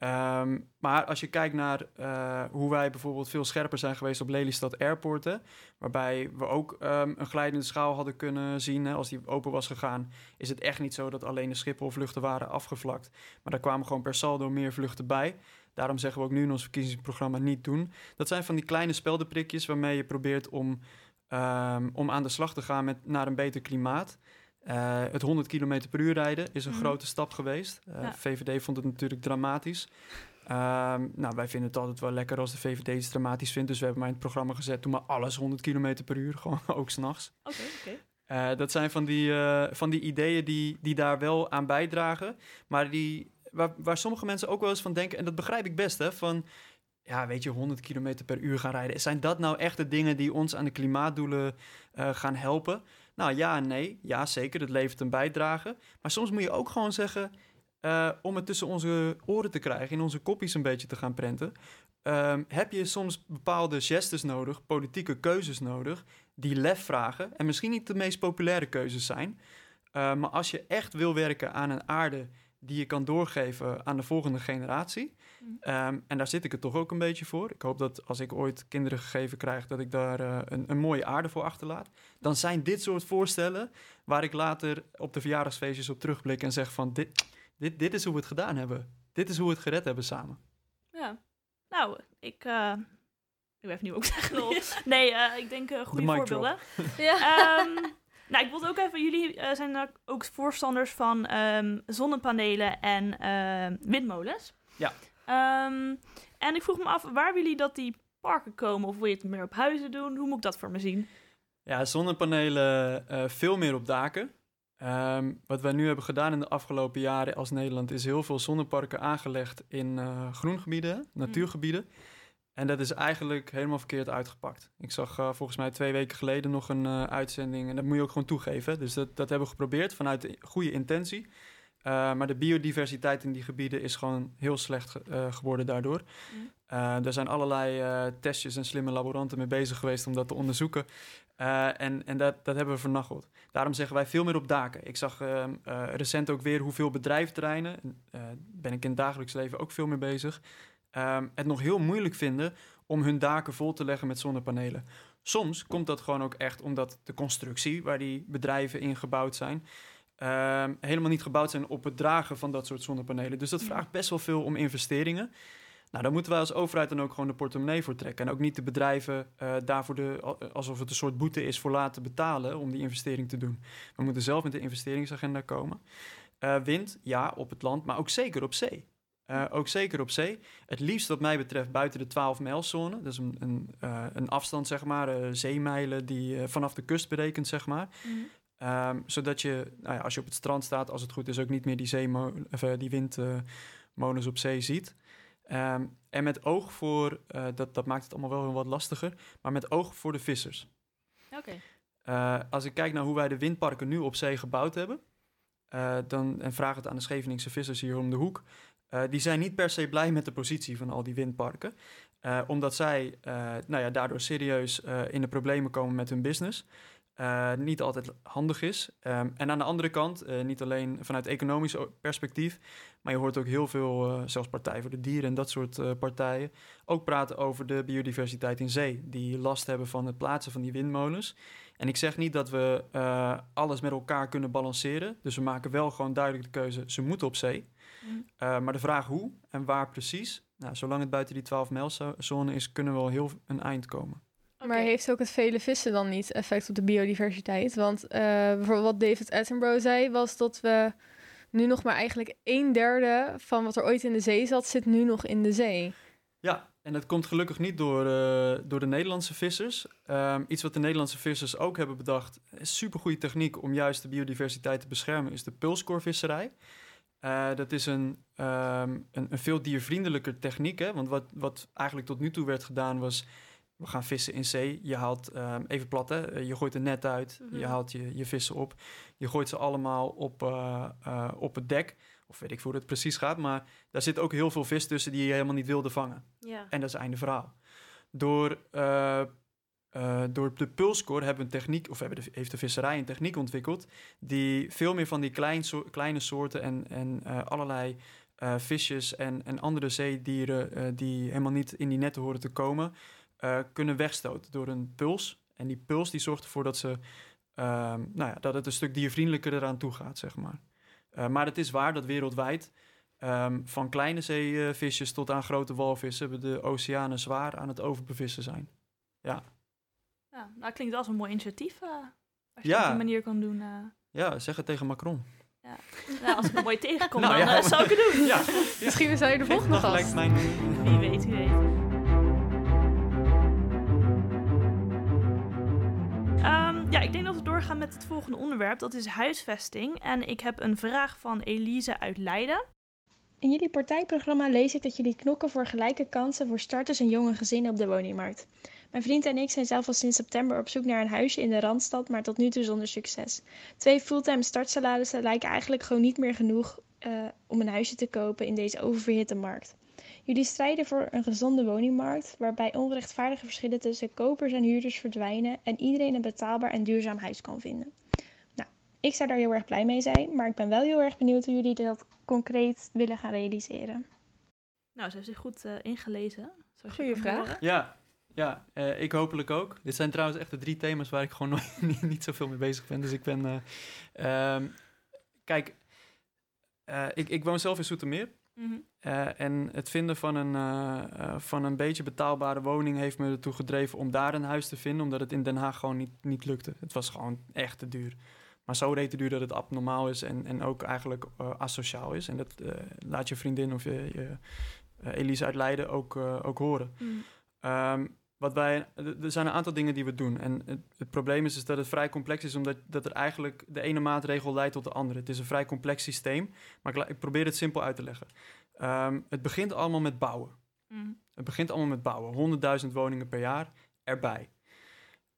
Speaker 3: Ehm, maar als je kijkt naar eh, hoe wij bijvoorbeeld veel scherper zijn geweest op Lelystad Airport, hè, waarbij we ook ehm, een glijdende schaal hadden kunnen zien, hè, als die open was gegaan, is het echt niet zo dat alleen de Schiphol-vluchten waren afgevlakt. Maar daar kwamen gewoon per saldo meer vluchten bij. Daarom zeggen we ook nu in ons verkiezingsprogramma niet doen. Dat zijn van die kleine speldenprikjes waarmee je probeert om, ehm, om aan de slag te gaan met, naar een beter klimaat. Eh, het 100 km per uur rijden is een
Speaker 1: Mhm.
Speaker 3: grote stap geweest. Eh,
Speaker 1: Ja.
Speaker 3: VVD vond het natuurlijk dramatisch. Ehm, nou, wij vinden het altijd wel lekker als de VVD iets dramatisch vindt. Dus we hebben maar in het programma gezet, doe maar alles 100 km per uur. Gewoon ook s'nachts.
Speaker 1: Oké, oké.
Speaker 3: Eh, dat zijn van die, eh, van die ideeën die, die daar wel aan bijdragen. Maar die, waar, waar sommige mensen ook wel eens van denken, en dat begrijp ik best, hè, van ja, weet je, 100 km per uur gaan rijden. Zijn dat nou echt de dingen die ons aan de klimaatdoelen eh, gaan helpen? Nou ja nee. Ja, zeker. Het levert een bijdrage. Maar soms moet je ook gewoon zeggen, eh, om het tussen onze oren te krijgen, in onze kopjes een beetje te gaan prenten, ehm, heb je soms bepaalde gestes nodig, politieke keuzes nodig, die lef vragen en misschien niet de meest populaire keuzes zijn. Uh, maar als je echt wil werken aan een aarde die je kan doorgeven aan de volgende generatie.
Speaker 1: Mm.
Speaker 3: Um, en daar zit ik het toch ook een beetje voor. Ik hoop dat als ik ooit kinderen gegeven krijg, dat ik daar uh, een, een, mooie aarde voor achterlaat. Dan zijn dit soort voorstellen waar ik later op de verjaardagsfeestjes op terugblik en zeg van dit, dit, dit is hoe we het gedaan hebben. Dit is hoe we het gered hebben samen.
Speaker 1: Ja, nou, ik. Uh, ik even niet wat ik zeg. Nee, uh, ik denk goede voorbeelden.
Speaker 2: ja.
Speaker 1: Um, nou, ik wilde ook even, jullie uh, zijn ook voorstanders van um, zonnepanelen en uh, windmolens.
Speaker 3: Ja.
Speaker 1: Um, en ik vroeg me af, waar willen jullie dat die parken komen? Of wil je het meer op huizen doen? Hoe moet ik dat voor me zien?
Speaker 3: Ja, zonnepanelen uh, veel meer op daken. Um, wat wij nu hebben gedaan in de afgelopen jaren als Nederland is heel veel zonneparken aangelegd in uh, groengebieden, natuurgebieden. Mm. En dat is eigenlijk helemaal verkeerd uitgepakt. Ik zag uh, volgens mij twee weken geleden nog een uh, uitzending. En dat moet je ook gewoon toegeven. Dus dat, dat hebben we geprobeerd vanuit de goede intentie. Uh, maar de biodiversiteit in die gebieden is gewoon heel slecht ge uh, geworden daardoor. Mm. er zijn allerlei testjes en slimme laboranten mee bezig geweest om dat te onderzoeken. En en dat, dat hebben we vernacheld. Daarom zeggen wij veel meer op daken. Ik zag uh, recent ook weer hoeveel bedrijfterreinen, ben ik in het dagelijks leven ook veel mee bezig, um, het nog heel moeilijk vinden om hun daken vol te leggen met zonnepanelen. Soms komt dat gewoon ook echt omdat de constructie waar die bedrijven in gebouwd zijn, uh, helemaal niet gebouwd zijn op het dragen van dat soort zonnepanelen. Dus dat vraagt best wel veel om investeringen. Nou, daar moeten wij als overheid dan ook gewoon de portemonnee voor trekken. En ook niet de bedrijven uh, daarvoor de, alsof het een soort boete is voor laten betalen om die investering te doen. We moeten zelf met de investeringsagenda komen. Uh, wind, ja, op het land, maar ook zeker op zee. Uh, ook zeker op zee. Het liefst wat mij betreft buiten de 12 mijlzone. Dat is een, een, uh, een afstand, zeg maar, uh, zeemijlen die vanaf de kust berekent, zeg maar. Mm. Um, zodat je, nou ja, als je op het strand staat, als het goed is, ook niet meer die, of, die windmolens op zee ziet. Um, en met oog voor, dat, dat maakt het allemaal wel heel wat lastiger, maar met oog voor de vissers.
Speaker 1: Oké. Okay.
Speaker 3: Als ik kijk naar hoe wij de windparken nu op zee gebouwd hebben, dan, en vraag het aan de Scheveningse vissers hier om de hoek, uh, die zijn niet per se blij met de positie van al die windparken. Uh, omdat zij nou ja, daardoor serieus in de problemen komen met hun business. niet altijd handig is. Um, en aan de andere kant, niet alleen vanuit economisch perspectief, maar je hoort ook heel veel, zelfs Partij voor de Dieren en dat soort partijen, ook praten over de biodiversiteit in zee. Die last hebben van het plaatsen van die windmolens. En ik zeg niet dat we alles met elkaar kunnen balanceren. Dus we maken wel gewoon duidelijk de keuze, ze moeten op zee. Mm. maar de vraag hoe en waar precies, nou, zolang het buiten die 12 mijlzone is, kunnen we wel heel een eind komen.
Speaker 2: Maar heeft ook het vele vissen dan niet effect op de biodiversiteit? Want uh, bijvoorbeeld wat David Attenborough zei, was dat we nu nog maar eigenlijk een derde van wat er ooit in de zee zat, zit nu nog in de zee.
Speaker 3: Ja, en dat komt gelukkig niet door, uh, door de Nederlandse vissers. Um, iets wat de Nederlandse vissers ook hebben bedacht, is supergoeie techniek om juist de biodiversiteit te beschermen, is de pulskorvisserij. Uh, dat is een, um, een, een, veel diervriendelijker techniek. Hè? Want wat, wat eigenlijk tot nu toe werd gedaan was we gaan vissen in zee. Je haalt, um, even plat hè, eh, je gooit een net uit, je mhm. haalt je, je vissen op. Je gooit ze allemaal op, uh, uh, op het dek. Of weet ik hoe het precies gaat, maar daar zit ook heel veel vis tussen die je helemaal niet wilde vangen.
Speaker 4: Ja.
Speaker 3: En dat is einde verhaal. Door, door de pulscore hebben een techniek, of hebben heeft de visserij een techniek ontwikkeld, die veel meer van die klein kleine soorten en, en allerlei visjes en, en andere zeedieren die helemaal niet in die netten horen te komen, kunnen wegstoten door een puls. En die puls die zorgt ervoor dat, ze, ehm, nou ja, dat het een stuk diervriendelijker eraan toe gaat, zeg maar. Maar het is waar dat wereldwijd um, van kleine zeevisjes tot aan grote walvissen... de oceanen zwaar aan het overbevissen zijn. Ja.
Speaker 1: Ja, nou klinkt als een mooi initiatief. Uh, als je ja. op die manier kan doen.
Speaker 3: Ja, zeg het tegen Macron.
Speaker 1: Ja. Nou, als ik een mooi tegenkom, nou, dan ja, zou ik het doen.
Speaker 2: Ja. Misschien zou je de volgende gast.
Speaker 1: Mijn... Wie weet, wie weet. Ja, ik denk dat we doorgaan met het volgende onderwerp. Dat is huisvesting. En ik heb een vraag van Elise uit Leiden.
Speaker 5: In jullie partijprogramma lees ik dat jullie knokken voor gelijke kansen voor starters en jonge gezinnen op de woningmarkt. Mijn vriend en ik zijn zelf al sinds september op zoek naar een huisje in de Randstad, maar tot nu toe zonder succes. Twee fulltime startsalarissen lijken eigenlijk gewoon niet meer genoeg uh, om een huisje te kopen in deze oververhitte markt. Jullie strijden voor een gezonde woningmarkt, waarbij onrechtvaardige verschillen tussen kopers en huurders verdwijnen en iedereen een betaalbaar en duurzaam huis kan vinden. Nou, ik zou daar heel erg blij mee zijn, maar ik ben wel heel erg benieuwd hoe jullie dat concreet willen gaan realiseren.
Speaker 1: Nou, ze heeft zich goed uh, ingelezen.
Speaker 2: Goeie vraag.
Speaker 3: Ja, ja uh, ik hopelijk ook. Dit zijn trouwens echt de drie thema's waar ik gewoon nooit, niet, niet zoveel mee bezig ben. Dus ik ben. Uh, um, kijk, ik, ik woon zelf in Soetermeer. Mhm. En het vinden van een, van een beetje betaalbare woning heeft me ertoe gedreven om daar een huis te vinden, omdat het in Den Haag gewoon niet, niet lukte. Het was gewoon echt te duur. Maar zo te duur dat het abnormaal is en, en ook eigenlijk asociaal is. En dat laat je vriendin of je, je Elise uit Leiden ook, ook horen. Mm. Um, wat wij, er zijn een aantal dingen die we doen. En het, het, probleem is, is dat het vrij complex is, omdat dat er eigenlijk de ene maatregel leidt tot de andere. Het is een vrij complex systeem, maar ik, ik probeer het simpel uit te leggen. Um, het begint allemaal met bouwen. Mm. Het begint allemaal met bouwen. 100.000 woningen per jaar erbij.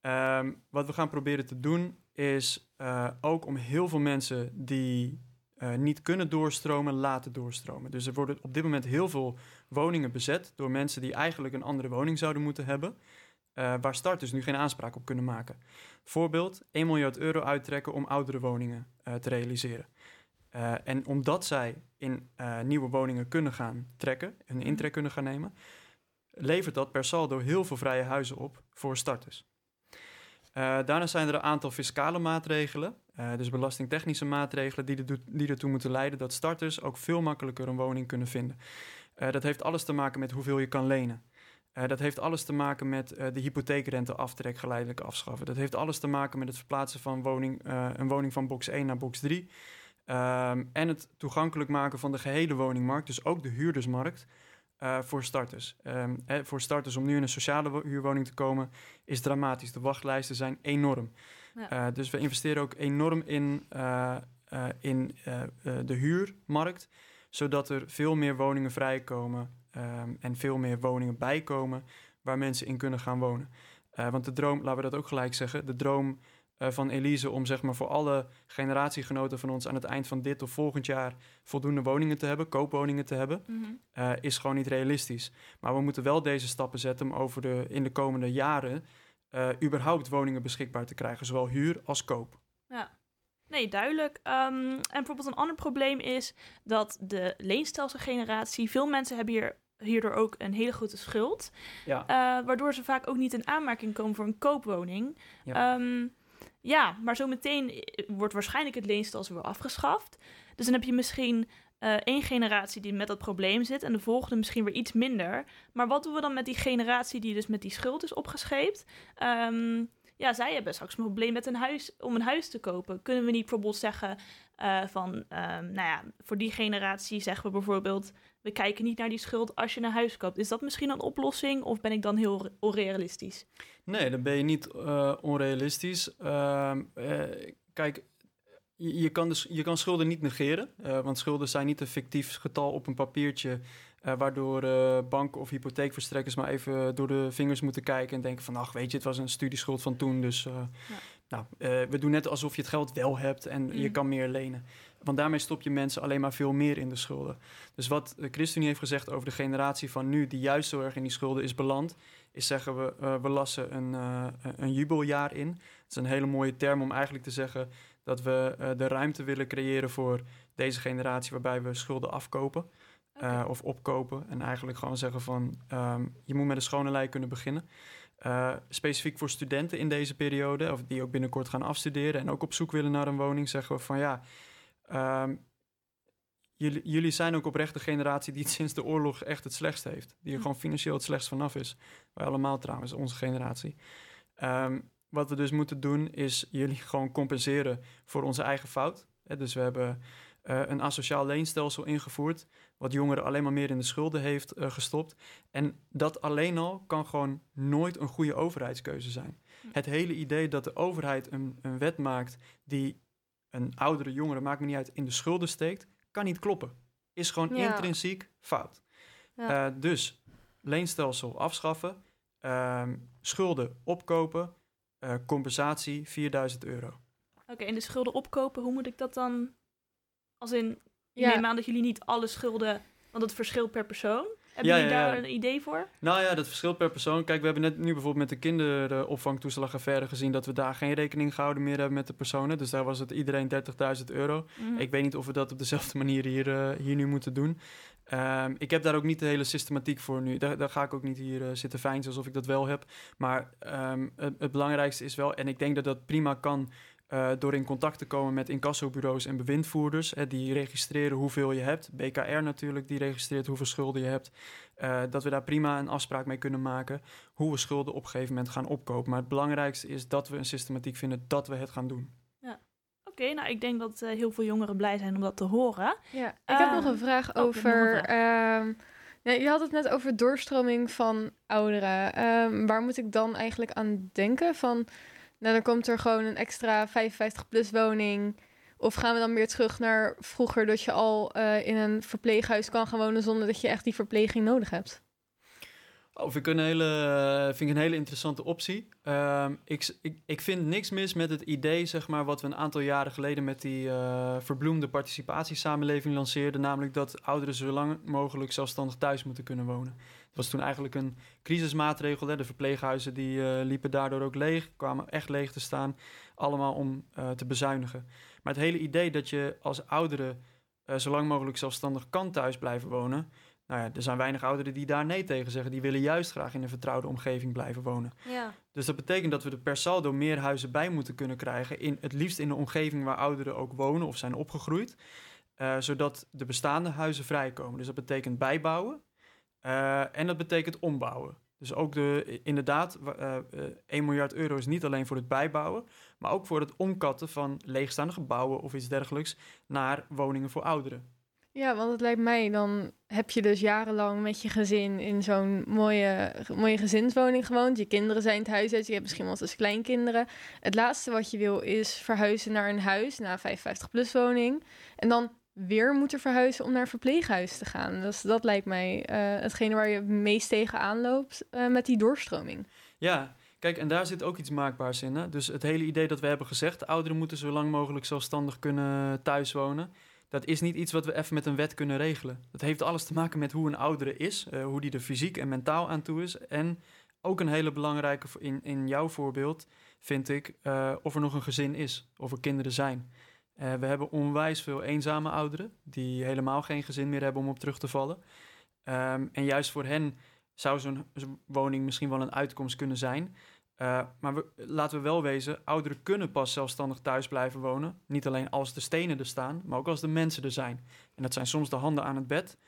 Speaker 3: Um, wat we gaan proberen te doen is uh, ook om heel veel mensen die uh, niet kunnen doorstromen, laten doorstromen. Dus er worden op dit moment heel veel woningen bezet door mensen die eigenlijk een andere woning zouden moeten hebben, uh, waar starters nu geen aanspraak op kunnen maken. Voorbeeld, 1 miljard euro uittrekken om oudere woningen uh, te realiseren. en omdat zij in nieuwe woningen kunnen gaan trekken, een mhm. intrek kunnen gaan nemen, levert dat per saldo heel veel vrije huizen op voor starters. Daarna zijn er een aantal fiscale maatregelen, dus belastingtechnische maatregelen, die, de, die ertoe moeten leiden dat starters ook veel makkelijker een woning kunnen vinden. Uh, dat heeft alles te maken met hoeveel je kan lenen. dat heeft alles te maken met de hypotheekrenteaftrek geleidelijk afschaffen. Dat heeft alles te maken met het verplaatsen van woning, een woning van box 1 naar box 3. Ehm, en het toegankelijk maken van de gehele woningmarkt, dus ook de huurdersmarkt, uh, voor starters. Um, hè, voor starters om nu in een sociale huurwoning te komen is dramatisch. De wachtlijsten zijn enorm. Ja. Uh, dus we investeren ook enorm in, uh, in de huurmarkt, zodat er veel meer woningen vrijkomen um, en veel meer woningen bijkomen waar mensen in kunnen gaan wonen. want de droom, laten we dat ook gelijk zeggen, de droom uh, van Elise om zeg maar voor alle generatiegenoten van ons aan het eind van dit of volgend jaar voldoende woningen te hebben, koopwoningen te hebben, mm is gewoon niet realistisch. Maar we moeten wel deze stappen zetten om over de, in de komende jaren überhaupt woningen beschikbaar te krijgen, zowel huur als koop.
Speaker 1: Nee, duidelijk. Ehm, en bijvoorbeeld een ander probleem is dat de leenstelselgeneratie, veel mensen hebben hier hierdoor ook een hele grote schuld. Ja. Uh, waardoor ze vaak ook niet in aanmerking komen voor een koopwoning. Ja, um, ja maar zometeen wordt waarschijnlijk het leenstelsel weer afgeschaft. Dus dan heb je misschien uh, één generatie die met dat probleem zit en de volgende misschien weer iets minder. Maar wat doen we dan met die generatie die dus met die schuld is opgescheept? Um, ja, zij hebben straks een probleem met een huis, om een huis te kopen. Kunnen we niet bijvoorbeeld zeggen uh, van, um, nou ja, voor die generatie zeggen we bijvoorbeeld, we kijken niet naar die schuld als je een huis koopt. Is dat misschien een oplossing of ben ik dan heel onrealistisch?
Speaker 3: Nee, dan ben je niet uh, onrealistisch. Uh, kijk, je, je, kan dus, je kan schulden niet negeren, want schulden zijn niet een fictief getal op een papiertje uh, waardoor uh, banken of hypotheekverstrekkers maar even door de vingers moeten kijken en denken van, ach weet je, het was een studieschuld van toen, dus uh, ja. nou, we doen net alsof je het geld wel hebt en je mm. kan meer lenen. Want daarmee stop je mensen alleen maar veel meer in de schulden. Dus wat ChristenUnie heeft gezegd over de generatie van nu, die juist zo erg in die schulden is beland, is zeggen we, we lassen een, een jubeljaar in. Het is een hele mooie term om eigenlijk te zeggen dat we de ruimte willen creëren voor deze generatie waarbij we schulden afkopen. Uh, of opkopen. En eigenlijk gewoon zeggen van um, je moet met een schone lei kunnen beginnen. Uh, specifiek voor studenten in deze periode, of die ook binnenkort gaan afstuderen en ook op zoek willen naar een woning, zeggen we van ja, um, jullie, jullie zijn ook oprecht de generatie die het sinds de oorlog echt het slechtst heeft. Die er hm. gewoon financieel het slechtst vanaf is. Wij allemaal trouwens, onze generatie. Um, wat we dus moeten doen is jullie gewoon compenseren voor onze eigen fout. dus we hebben uh, een asociaal leenstelsel ingevoerd wat jongeren alleen maar meer in de schulden heeft uh, gestopt. En dat alleen al kan gewoon nooit een goede overheidskeuze zijn. Hm. Het hele idee dat de overheid een, een wet maakt die een oudere jongere, maakt me niet uit, in de schulden steekt, kan niet kloppen. Is gewoon intrinsiek fout. Ja. Uh, dus leenstelsel afschaffen, uh, schulden opkopen, compensatie 4000 euro.
Speaker 1: Oké, okay, en de schulden opkopen, hoe moet ik dat dan? Als in, ik ja. neem aan dat jullie niet alle schulden, want het verschilt per persoon. Hebben jullie daar een idee voor?
Speaker 3: Nou ja, dat verschilt per persoon. Kijk, we hebben net nu bijvoorbeeld met de kinderopvangtoeslagaffaire gezien dat we daar geen rekening gehouden meer hebben met de personen. Dus daar was het iedereen 30.000 euro. Mhm. Ik weet niet of we dat op dezelfde manier hier, uh, hier nu moeten doen. Um, ik heb daar ook niet de hele systematiek voor nu. Daar, daar ga ik ook niet hier uh, zitten fijn alsof ik dat wel heb. Maar um, het, het belangrijkste is wel, en ik denk dat dat prima kan uh, door in contact te komen met incassobureaus en bewindvoerders. Hè, die registreren hoeveel je hebt. BKR natuurlijk, die registreert hoeveel schulden je hebt. Uh, dat we daar prima een afspraak mee kunnen maken. Hoe we schulden op een gegeven moment gaan opkopen. Maar het belangrijkste is dat we een systematiek vinden dat we het gaan doen.
Speaker 1: Ja. Oké, nou ik denk dat uh, heel veel jongeren blij zijn om dat te horen.
Speaker 2: Ja, ik heb nog een vraag oh, over. Een vraag. Ja, je had het net over doorstroming van ouderen. Um, waar moet ik dan eigenlijk aan denken? Van nou, dan komt er gewoon een extra 55-plus woning. Of gaan we dan weer terug naar vroeger dat je al uh, in een verpleeghuis kan gaan wonen zonder dat je echt die verpleging nodig hebt?
Speaker 3: Oh, vind ik een hele, vind ik een hele interessante optie. Uh, ik, ik, ik vind niks mis met het idee, zeg maar, wat we een aantal jaren geleden met die uh, verbloemde participatiesamenleving lanceerden. Namelijk dat ouderen zo lang mogelijk zelfstandig thuis moeten kunnen wonen. Het was toen eigenlijk een crisismaatregel. Hè. De verpleeghuizen die uh, liepen daardoor ook leeg, kwamen echt leeg te staan. Allemaal om uh, te bezuinigen. Maar het hele idee dat je als oudere zo lang mogelijk zelfstandig kan thuis blijven wonen nou ja, er zijn weinig ouderen die daar nee tegen zeggen. Die willen juist graag in een vertrouwde omgeving blijven wonen. Ja. Dus dat betekent dat we er per saldo meer huizen bij moeten kunnen krijgen. In, het liefst in de omgeving waar ouderen ook wonen of zijn opgegroeid. Uh, zodat de bestaande huizen vrijkomen. Dus dat betekent bijbouwen. Uh, en dat betekent ombouwen. Dus ook de, inderdaad, uh, eh, 1 miljard euro is niet alleen voor het bijbouwen, maar ook voor het omkatten van leegstaande gebouwen of iets dergelijks naar woningen voor ouderen.
Speaker 2: Ja, want het lijkt mij, dan heb je dus jarenlang met je gezin in zo'n mooie, mooie gezinswoning gewoond. Je kinderen zijn het huis uit, je hebt misschien wel eens kleinkinderen. Het laatste wat je wil is verhuizen naar een huis, naar een 55-plus woning. En dan weer moeten verhuizen om naar verpleeghuis te gaan. Dus dat lijkt mij uh, hetgene waar je het meest tegenaan loopt uh, met die doorstroming.
Speaker 3: Ja, Kijk, en daar zit ook iets maakbaars in. Hè? Dus het hele idee dat we hebben gezegd... ouderen moeten zo lang mogelijk zelfstandig kunnen thuiswonen dat is niet iets wat we even met een wet kunnen regelen. Dat heeft alles te maken met hoe een oudere is, uh, hoe die er fysiek en mentaal aan toe is en ook een hele belangrijke in, in jouw voorbeeld, vind ik, of er nog een gezin is, of er kinderen zijn. Uh, we hebben onwijs veel eenzame ouderen die helemaal geen gezin meer hebben om op terug te vallen. Um, en juist voor hen zou zo'n woning misschien wel een uitkomst kunnen zijn. Uh, maar laten we wel wezen, ouderen kunnen pas zelfstandig thuis blijven wonen. Niet alleen als de stenen er staan, maar ook als de mensen er zijn. En dat zijn soms de handen aan het bed,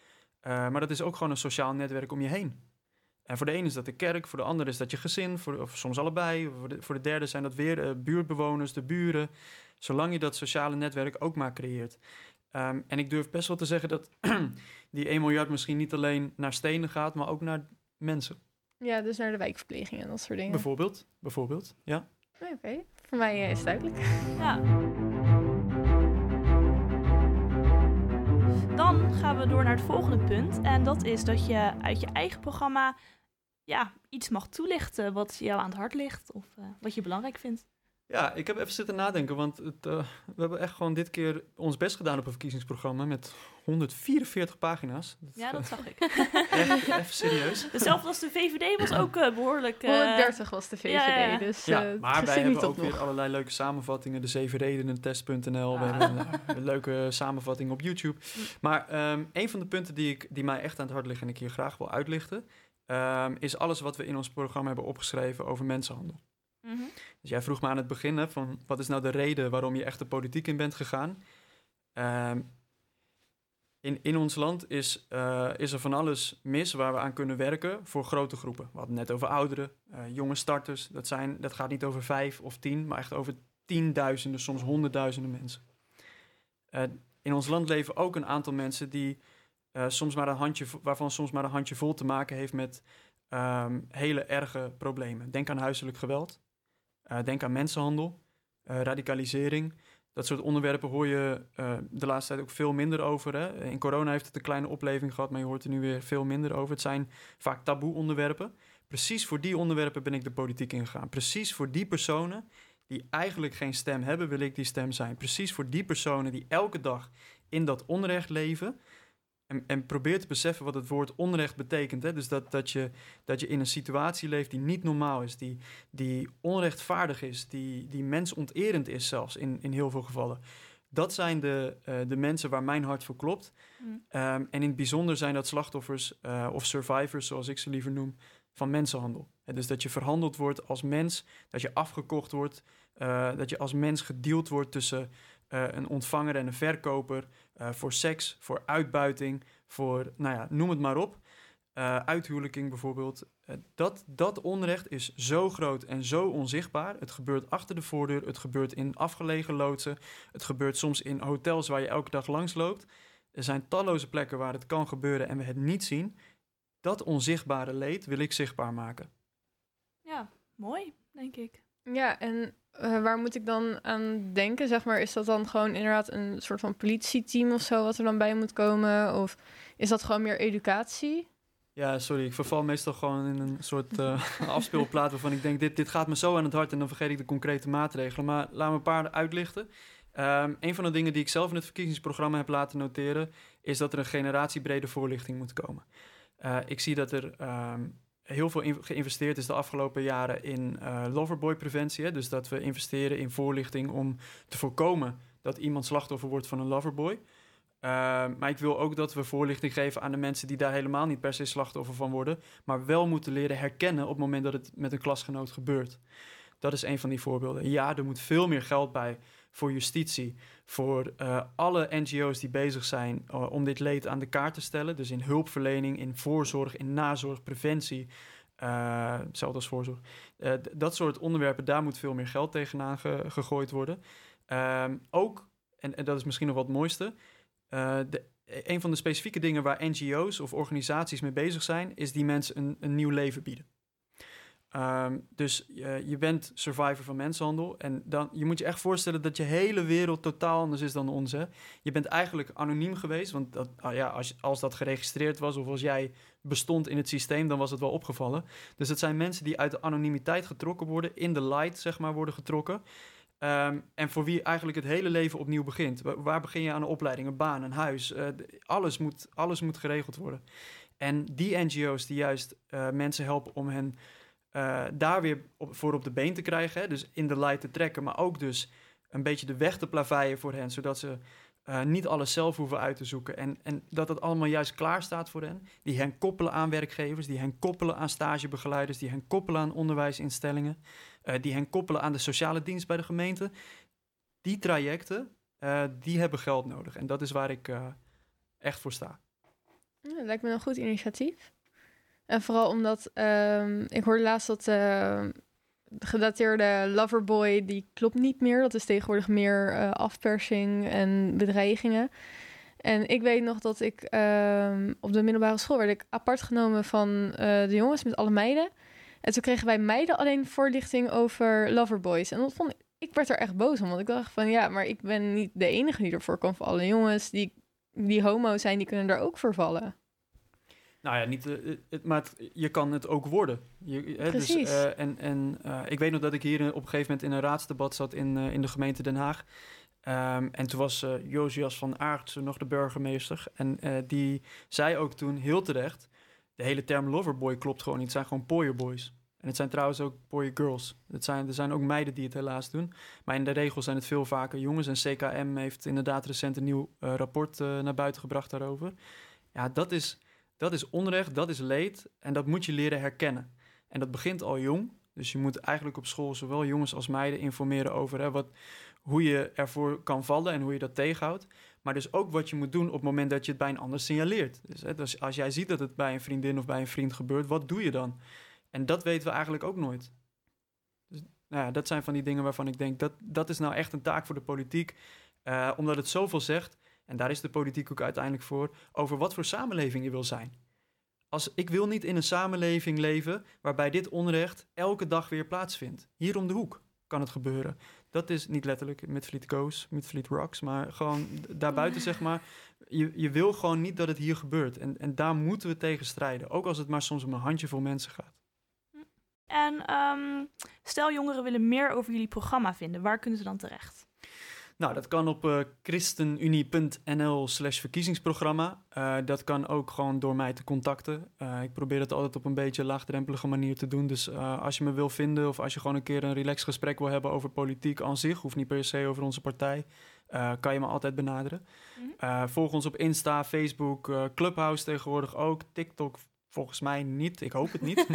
Speaker 3: uh, maar dat is ook gewoon een sociaal netwerk om je heen. En voor de ene is dat de kerk, voor de ander is dat je gezin, voor, of soms allebei. Voor de, voor de derde zijn dat weer buurtbewoners, de buren. Zolang je dat sociale netwerk ook maar creëert. Um, en ik durf best wel te zeggen dat die 1 miljard misschien niet alleen naar stenen gaat, maar ook naar mensen.
Speaker 2: Ja, dus naar de wijkverpleging en dat soort dingen.
Speaker 3: Bijvoorbeeld, bijvoorbeeld, ja.
Speaker 2: Oké, okay. voor mij uh, is het duidelijk.
Speaker 1: Ja. Dan gaan we door naar het volgende punt. En dat is dat je uit je eigen programma ja, iets mag toelichten wat jou aan het hart ligt of uh, wat je belangrijk vindt.
Speaker 3: Ja, ik heb even zitten nadenken, want het, uh, we hebben echt gewoon dit keer ons best gedaan op een verkiezingsprogramma met 144 pagina's.
Speaker 1: Dat, ja, dat zag ik.
Speaker 3: Echt, even serieus.
Speaker 1: Hetzelfde als de VVD was ook uh, behoorlijk...
Speaker 2: Uh, 130 was de VVD, ja, ja. dus
Speaker 3: ja, maar wij hebben ook nog. weer allerlei leuke samenvattingen. De zeven redenen, test.nl. Ah. We hebben een, leuke samenvatting op YouTube. Maar um, een van de punten die, ik, die mij echt aan het hart liggen en ik hier graag wil uitlichten... Um, is alles wat we in ons programma hebben opgeschreven over mensenhandel. Mm -hmm. Dus jij vroeg me aan het begin van wat is nou de reden waarom je echt de politiek in bent gegaan? Um, in, in ons land is, uh, is er van alles mis waar we aan kunnen werken voor grote groepen. We hadden net over ouderen, uh, jonge starters. Dat, zijn, dat gaat niet over vijf of tien, maar echt over tienduizenden, soms honderdduizenden mensen. Uh, in ons land leven ook een aantal mensen die soms maar een handje, waarvan soms maar een handje vol te maken heeft met um, hele erge problemen. Denk aan huiselijk geweld, denk aan mensenhandel, radicalisering. Dat soort onderwerpen hoor je uh, de laatste tijd ook veel minder over. Hè? In corona heeft het een kleine opleving gehad, maar je hoort er nu weer veel minder over. Het zijn vaak taboe onderwerpen. Precies voor die onderwerpen ben ik de politiek ingegaan. Precies voor die personen die eigenlijk geen stem hebben, wil ik die stem zijn. Precies voor die personen die elke dag in dat onrecht leven, en, en, probeer te beseffen wat het woord onrecht betekent. Hè? Dus dat, dat, je, dat je in een situatie leeft die niet normaal is, die, die onrechtvaardig is, die, die mensonterend is zelfs in, in heel veel gevallen. Dat zijn de, uh, de mensen waar mijn hart voor klopt. Mm. Um, en in het bijzonder zijn dat slachtoffers uh, of survivors, zoals ik ze liever noem, van mensenhandel. dus dat je verhandeld wordt als mens, dat je afgekocht wordt, uh, dat je als mens gedeeld wordt tussen een ontvanger en een verkoper, uh, voor seks, voor uitbuiting, voor, nou ja, noem het maar op. Uh, uithuwelijking bijvoorbeeld. Dat, dat onrecht is zo groot en zo onzichtbaar. Het gebeurt achter de voordeur, het gebeurt in afgelegen loodsen, het gebeurt soms in hotels waar je elke dag langs loopt. Er zijn talloze plekken waar het kan gebeuren en we het niet zien. Dat onzichtbare leed wil ik zichtbaar maken.
Speaker 1: Ja, mooi, denk ik.
Speaker 2: Ja, en uh, waar moet ik dan aan denken? Zeg maar, is dat dan gewoon inderdaad een soort van politieteam of zo wat er dan bij moet komen? Of is dat gewoon meer educatie?
Speaker 3: Ja, sorry, ik verval meestal gewoon in een soort uh, afspeelplaat waarvan ik denk, dit, dit gaat me zo aan het hart en dan vergeet ik de concrete maatregelen. Maar laat me een paar uitlichten. Um, een van de dingen die ik zelf in het verkiezingsprogramma heb laten noteren, is dat er een generatiebrede voorlichting moet komen. Uh, ik zie dat er um, heel veel geïnvesteerd is de afgelopen jaren in uh, loverboy-preventie. Dus dat we investeren in voorlichting om te voorkomen dat iemand slachtoffer wordt van een loverboy. Uh, maar ik wil ook dat we voorlichting geven aan de mensen die daar helemaal niet per se slachtoffer van worden, maar wel moeten leren herkennen op het moment dat het met een klasgenoot gebeurt. Dat is een van die voorbeelden. Ja, er moet veel meer geld bij voor justitie, voor uh, alle NGO's die bezig zijn uh, om dit leed aan de kaart te stellen. Dus in hulpverlening, in voorzorg, in nazorg, preventie, uh, hetzelfde als voorzorg. dat soort onderwerpen, daar moet veel meer geld tegenaan ge gegooid worden. Ehm, ook, en, dat is misschien nog wat het mooiste, de, een van de specifieke dingen waar NGO's of organisaties mee bezig zijn, is die mensen een, een nieuw leven bieden. Um, dus uh, je bent survivor van mensenhandel. En dan, je moet je echt voorstellen dat je hele wereld totaal anders is dan onze. Je bent eigenlijk anoniem geweest. Want dat, ah ja, als, als dat geregistreerd was of als jij bestond in het systeem, dan was het wel opgevallen. Dus het zijn mensen die uit de anonimiteit getrokken worden, in de light, zeg maar, worden getrokken. Um, en voor wie eigenlijk het hele leven opnieuw begint. Waar, begin je aan een opleiding, een baan, een huis? Uh, alles, moet, alles moet geregeld worden. En die NGO's die juist uh, mensen helpen om hen daar weer voor op de been te krijgen. Hè? Dus in de light te trekken, maar ook dus een beetje de weg te plaveien voor hen, zodat ze uh, niet alles zelf hoeven uit te zoeken. En, en dat het allemaal juist klaar staat voor hen. Die hen koppelen aan werkgevers, die hen koppelen aan stagebegeleiders, die hen koppelen aan onderwijsinstellingen, uh, die hen koppelen aan de sociale dienst bij de gemeente. Die trajecten, die hebben geld nodig. En dat is waar ik echt voor sta.
Speaker 2: Ja, dat lijkt me een goed initiatief. En vooral omdat um, ik hoorde laatst dat gedateerde loverboy, die klopt niet meer. Dat is tegenwoordig meer uh, afpersing en bedreigingen. En ik weet nog dat ik uh, op de middelbare school werd ik apart genomen van uh, de jongens met alle meiden. En toen kregen wij meiden alleen voorlichting over loverboys. En dat vond ik, ik werd er echt boos om. Want ik dacht van ja, maar ik ben niet de enige die ervoor kan vallen. Jongens die, die homo zijn, die kunnen er ook voor vallen.
Speaker 3: Nou ja, niet, uh, het, maar je kan het ook worden. Je, hè, dus,
Speaker 2: Precies. Dus,
Speaker 3: uh, en en uh, ik weet nog dat ik hier op een gegeven moment in een raadsdebat zat in, in de gemeente Den Haag. Um, en toen was Josias van Aartsen nog de burgemeester. En die zei ook toen heel terecht: de hele term loverboy klopt gewoon niet. Het zijn gewoon pooierboys. En het zijn trouwens ook girls. Het zijn, er zijn ook meiden die het helaas doen. Maar in de regel zijn het veel vaker jongens. En CKM heeft inderdaad recent een nieuw rapport naar buiten gebracht daarover. Ja, dat is dat is onrecht, dat is leed en dat moet je leren herkennen. En dat begint al jong. Dus je moet eigenlijk op school zowel jongens als meiden informeren over hè, wat, hoe je ervoor kan vallen en hoe je dat tegenhoudt. Maar dus ook wat je moet doen op het moment dat je het bij een ander signaleert. Dus, hè, dus als jij ziet dat het bij een vriendin of bij een vriend gebeurt, wat doe je dan? En dat weten we eigenlijk ook nooit. Dus nou ja, dat zijn van die dingen waarvan ik denk dat dat is nou echt een taak voor de politiek. Uh, omdat het zoveel zegt en daar is de politiek ook uiteindelijk voor, over wat voor samenleving je wil zijn. Als, ik wil niet in een samenleving leven waarbij dit onrecht elke dag weer plaatsvindt. Hier om de hoek kan het gebeuren. Dat is niet letterlijk met Fleet Goes, met Fleet Rocks, maar gewoon daarbuiten zeg maar. Je, je wil gewoon niet dat het hier gebeurt. En, en daar moeten we tegen strijden. Ook als het maar soms om een handjevol mensen gaat.
Speaker 1: En um, stel jongeren willen meer over jullie programma vinden. Waar kunnen ze dan terecht?
Speaker 3: Nou, dat kan op uh, christenunie.nl slash verkiezingsprogramma. Uh, dat kan ook gewoon door mij te contacten. Uh, ik probeer het altijd op een beetje laagdrempelige manier te doen. Dus als je me wil vinden of als je gewoon een keer een relaxed gesprek wil hebben over politiek aan zich, hoeft niet per se over onze partij, kan je me altijd benaderen. Mm -hmm. volg ons op Insta, Facebook, Clubhouse tegenwoordig ook, TikTok volgens mij niet. Ik hoop het niet.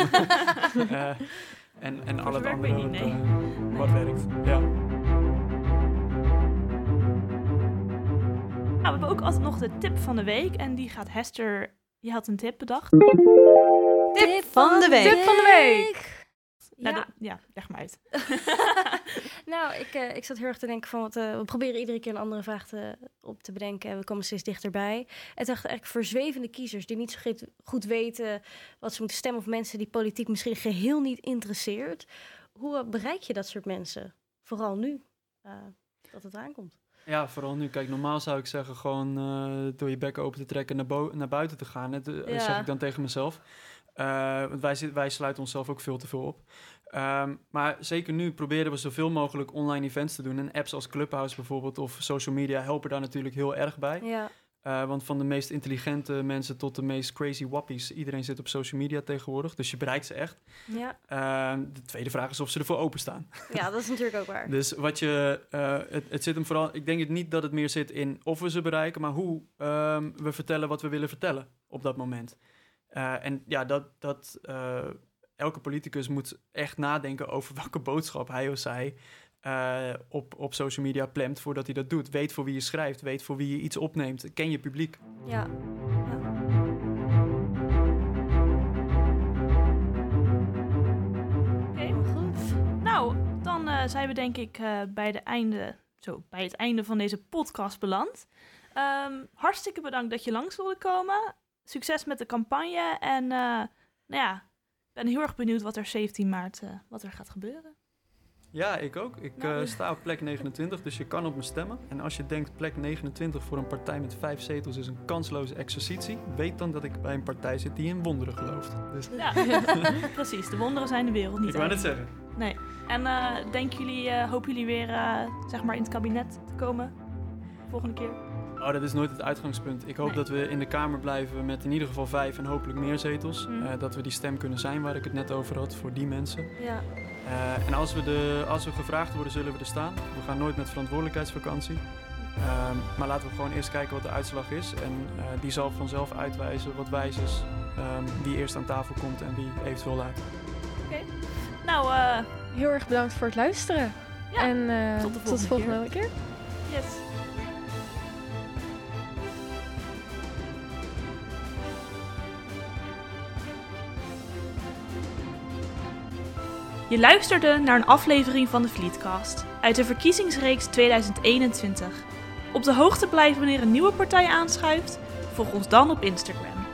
Speaker 3: en en al het andere
Speaker 1: niet, nee.
Speaker 3: wat nee. werkt. Ja.
Speaker 1: Nou, we hebben ook altijd nog de tip van de week. En die gaat Hester. Je had een tip bedacht.
Speaker 6: Tip van de week.
Speaker 2: Tip van de week.
Speaker 1: Ja, ja, ja leg maar uit.
Speaker 4: nou, ik, uh, ik zat heel erg te denken van... Wat, uh, we proberen iedere keer een andere vraag te, op te bedenken. En we komen steeds dichterbij. En dacht eigenlijk voor zwevende kiezers... die niet zo goed weten wat ze moeten stemmen... of mensen die politiek misschien geheel niet interesseert. Hoe bereik je dat soort mensen? Vooral nu uh, dat het aankomt.
Speaker 3: Ja, vooral nu. Kijk, normaal zou ik zeggen gewoon uh, door je bek open te trekken naar, naar buiten te gaan. Dat uh, ja. zeg ik dan tegen mezelf. Uh, want wij, wij sluiten onszelf ook veel te veel op. Um, maar zeker nu proberen we zoveel mogelijk online events te doen. En apps als Clubhouse bijvoorbeeld of social media helpen daar natuurlijk heel erg bij.
Speaker 4: Ja.
Speaker 3: Uh, want van de meest intelligente mensen tot de meest crazy wappies, iedereen zit op social media tegenwoordig. Dus je bereikt ze echt.
Speaker 4: Ja.
Speaker 3: Uh, de tweede vraag is of ze ervoor openstaan.
Speaker 4: Ja, dat is natuurlijk ook waar.
Speaker 3: dus wat je, uh, het, het, zit hem vooral, ik denk het niet dat het meer zit in of we ze bereiken, maar hoe um, we vertellen wat we willen vertellen op dat moment. en ja, dat, dat elke politicus moet echt nadenken over welke boodschap hij of zij uh, op, op social media plemt voordat hij dat doet. Weet voor wie je schrijft, weet voor wie je iets opneemt. Ken je publiek.
Speaker 4: Ja. ja.
Speaker 1: Oké, okay, goed. Nou, dan uh, zijn we denk ik uh, bij, de einde, zo, bij het einde van deze podcast beland. Um, hartstikke bedankt dat je langs wilde komen. Succes met de campagne. En nou ja, ik ben heel erg benieuwd wat er 17 maart wat er gaat gebeuren.
Speaker 3: Ja, ik ook. Ik nou, uh, sta op plek 29, dus je kan op me stemmen. En als je denkt plek 29 voor een partij met vijf zetels is een kansloze exercitie, weet dan dat ik bij een partij zit die in wonderen gelooft. Dus...
Speaker 1: Ja, precies. De wonderen zijn de wereld niet.
Speaker 3: Ik wou het zeggen.
Speaker 1: Nee. En uh, denken jullie, uh, hopen jullie weer zeg maar in het kabinet te komen volgende keer?
Speaker 3: Oh, dat is nooit het uitgangspunt. Ik hoop
Speaker 1: Nee.
Speaker 3: dat we in de Kamer blijven met in ieder geval vijf en hopelijk meer zetels.
Speaker 1: Mm.
Speaker 3: Eh, dat we die stem kunnen zijn waar ik het net over had voor die mensen.
Speaker 4: Ja.
Speaker 3: Eh, en als we, de, als we gevraagd worden, zullen we er staan. We gaan nooit met verantwoordelijkheidsvakantie. Ehm, maar laten we gewoon eerst kijken wat de uitslag is. En eh, die zal vanzelf uitwijzen wat wijs is. ehm, wie eerst aan tafel komt en wie eventueel later.
Speaker 1: Nou, eh,
Speaker 2: Heel erg bedankt voor het luisteren.
Speaker 1: Ja,
Speaker 2: en eh,
Speaker 1: tot de
Speaker 2: tot de
Speaker 1: volgende
Speaker 2: volgende keer.
Speaker 1: yes. Je luisterde naar een aflevering van de Vlietcast uit de verkiezingsreeks 2021. Op de hoogte blijven wanneer een nieuwe partij aanschuift? Volg ons dan op Instagram.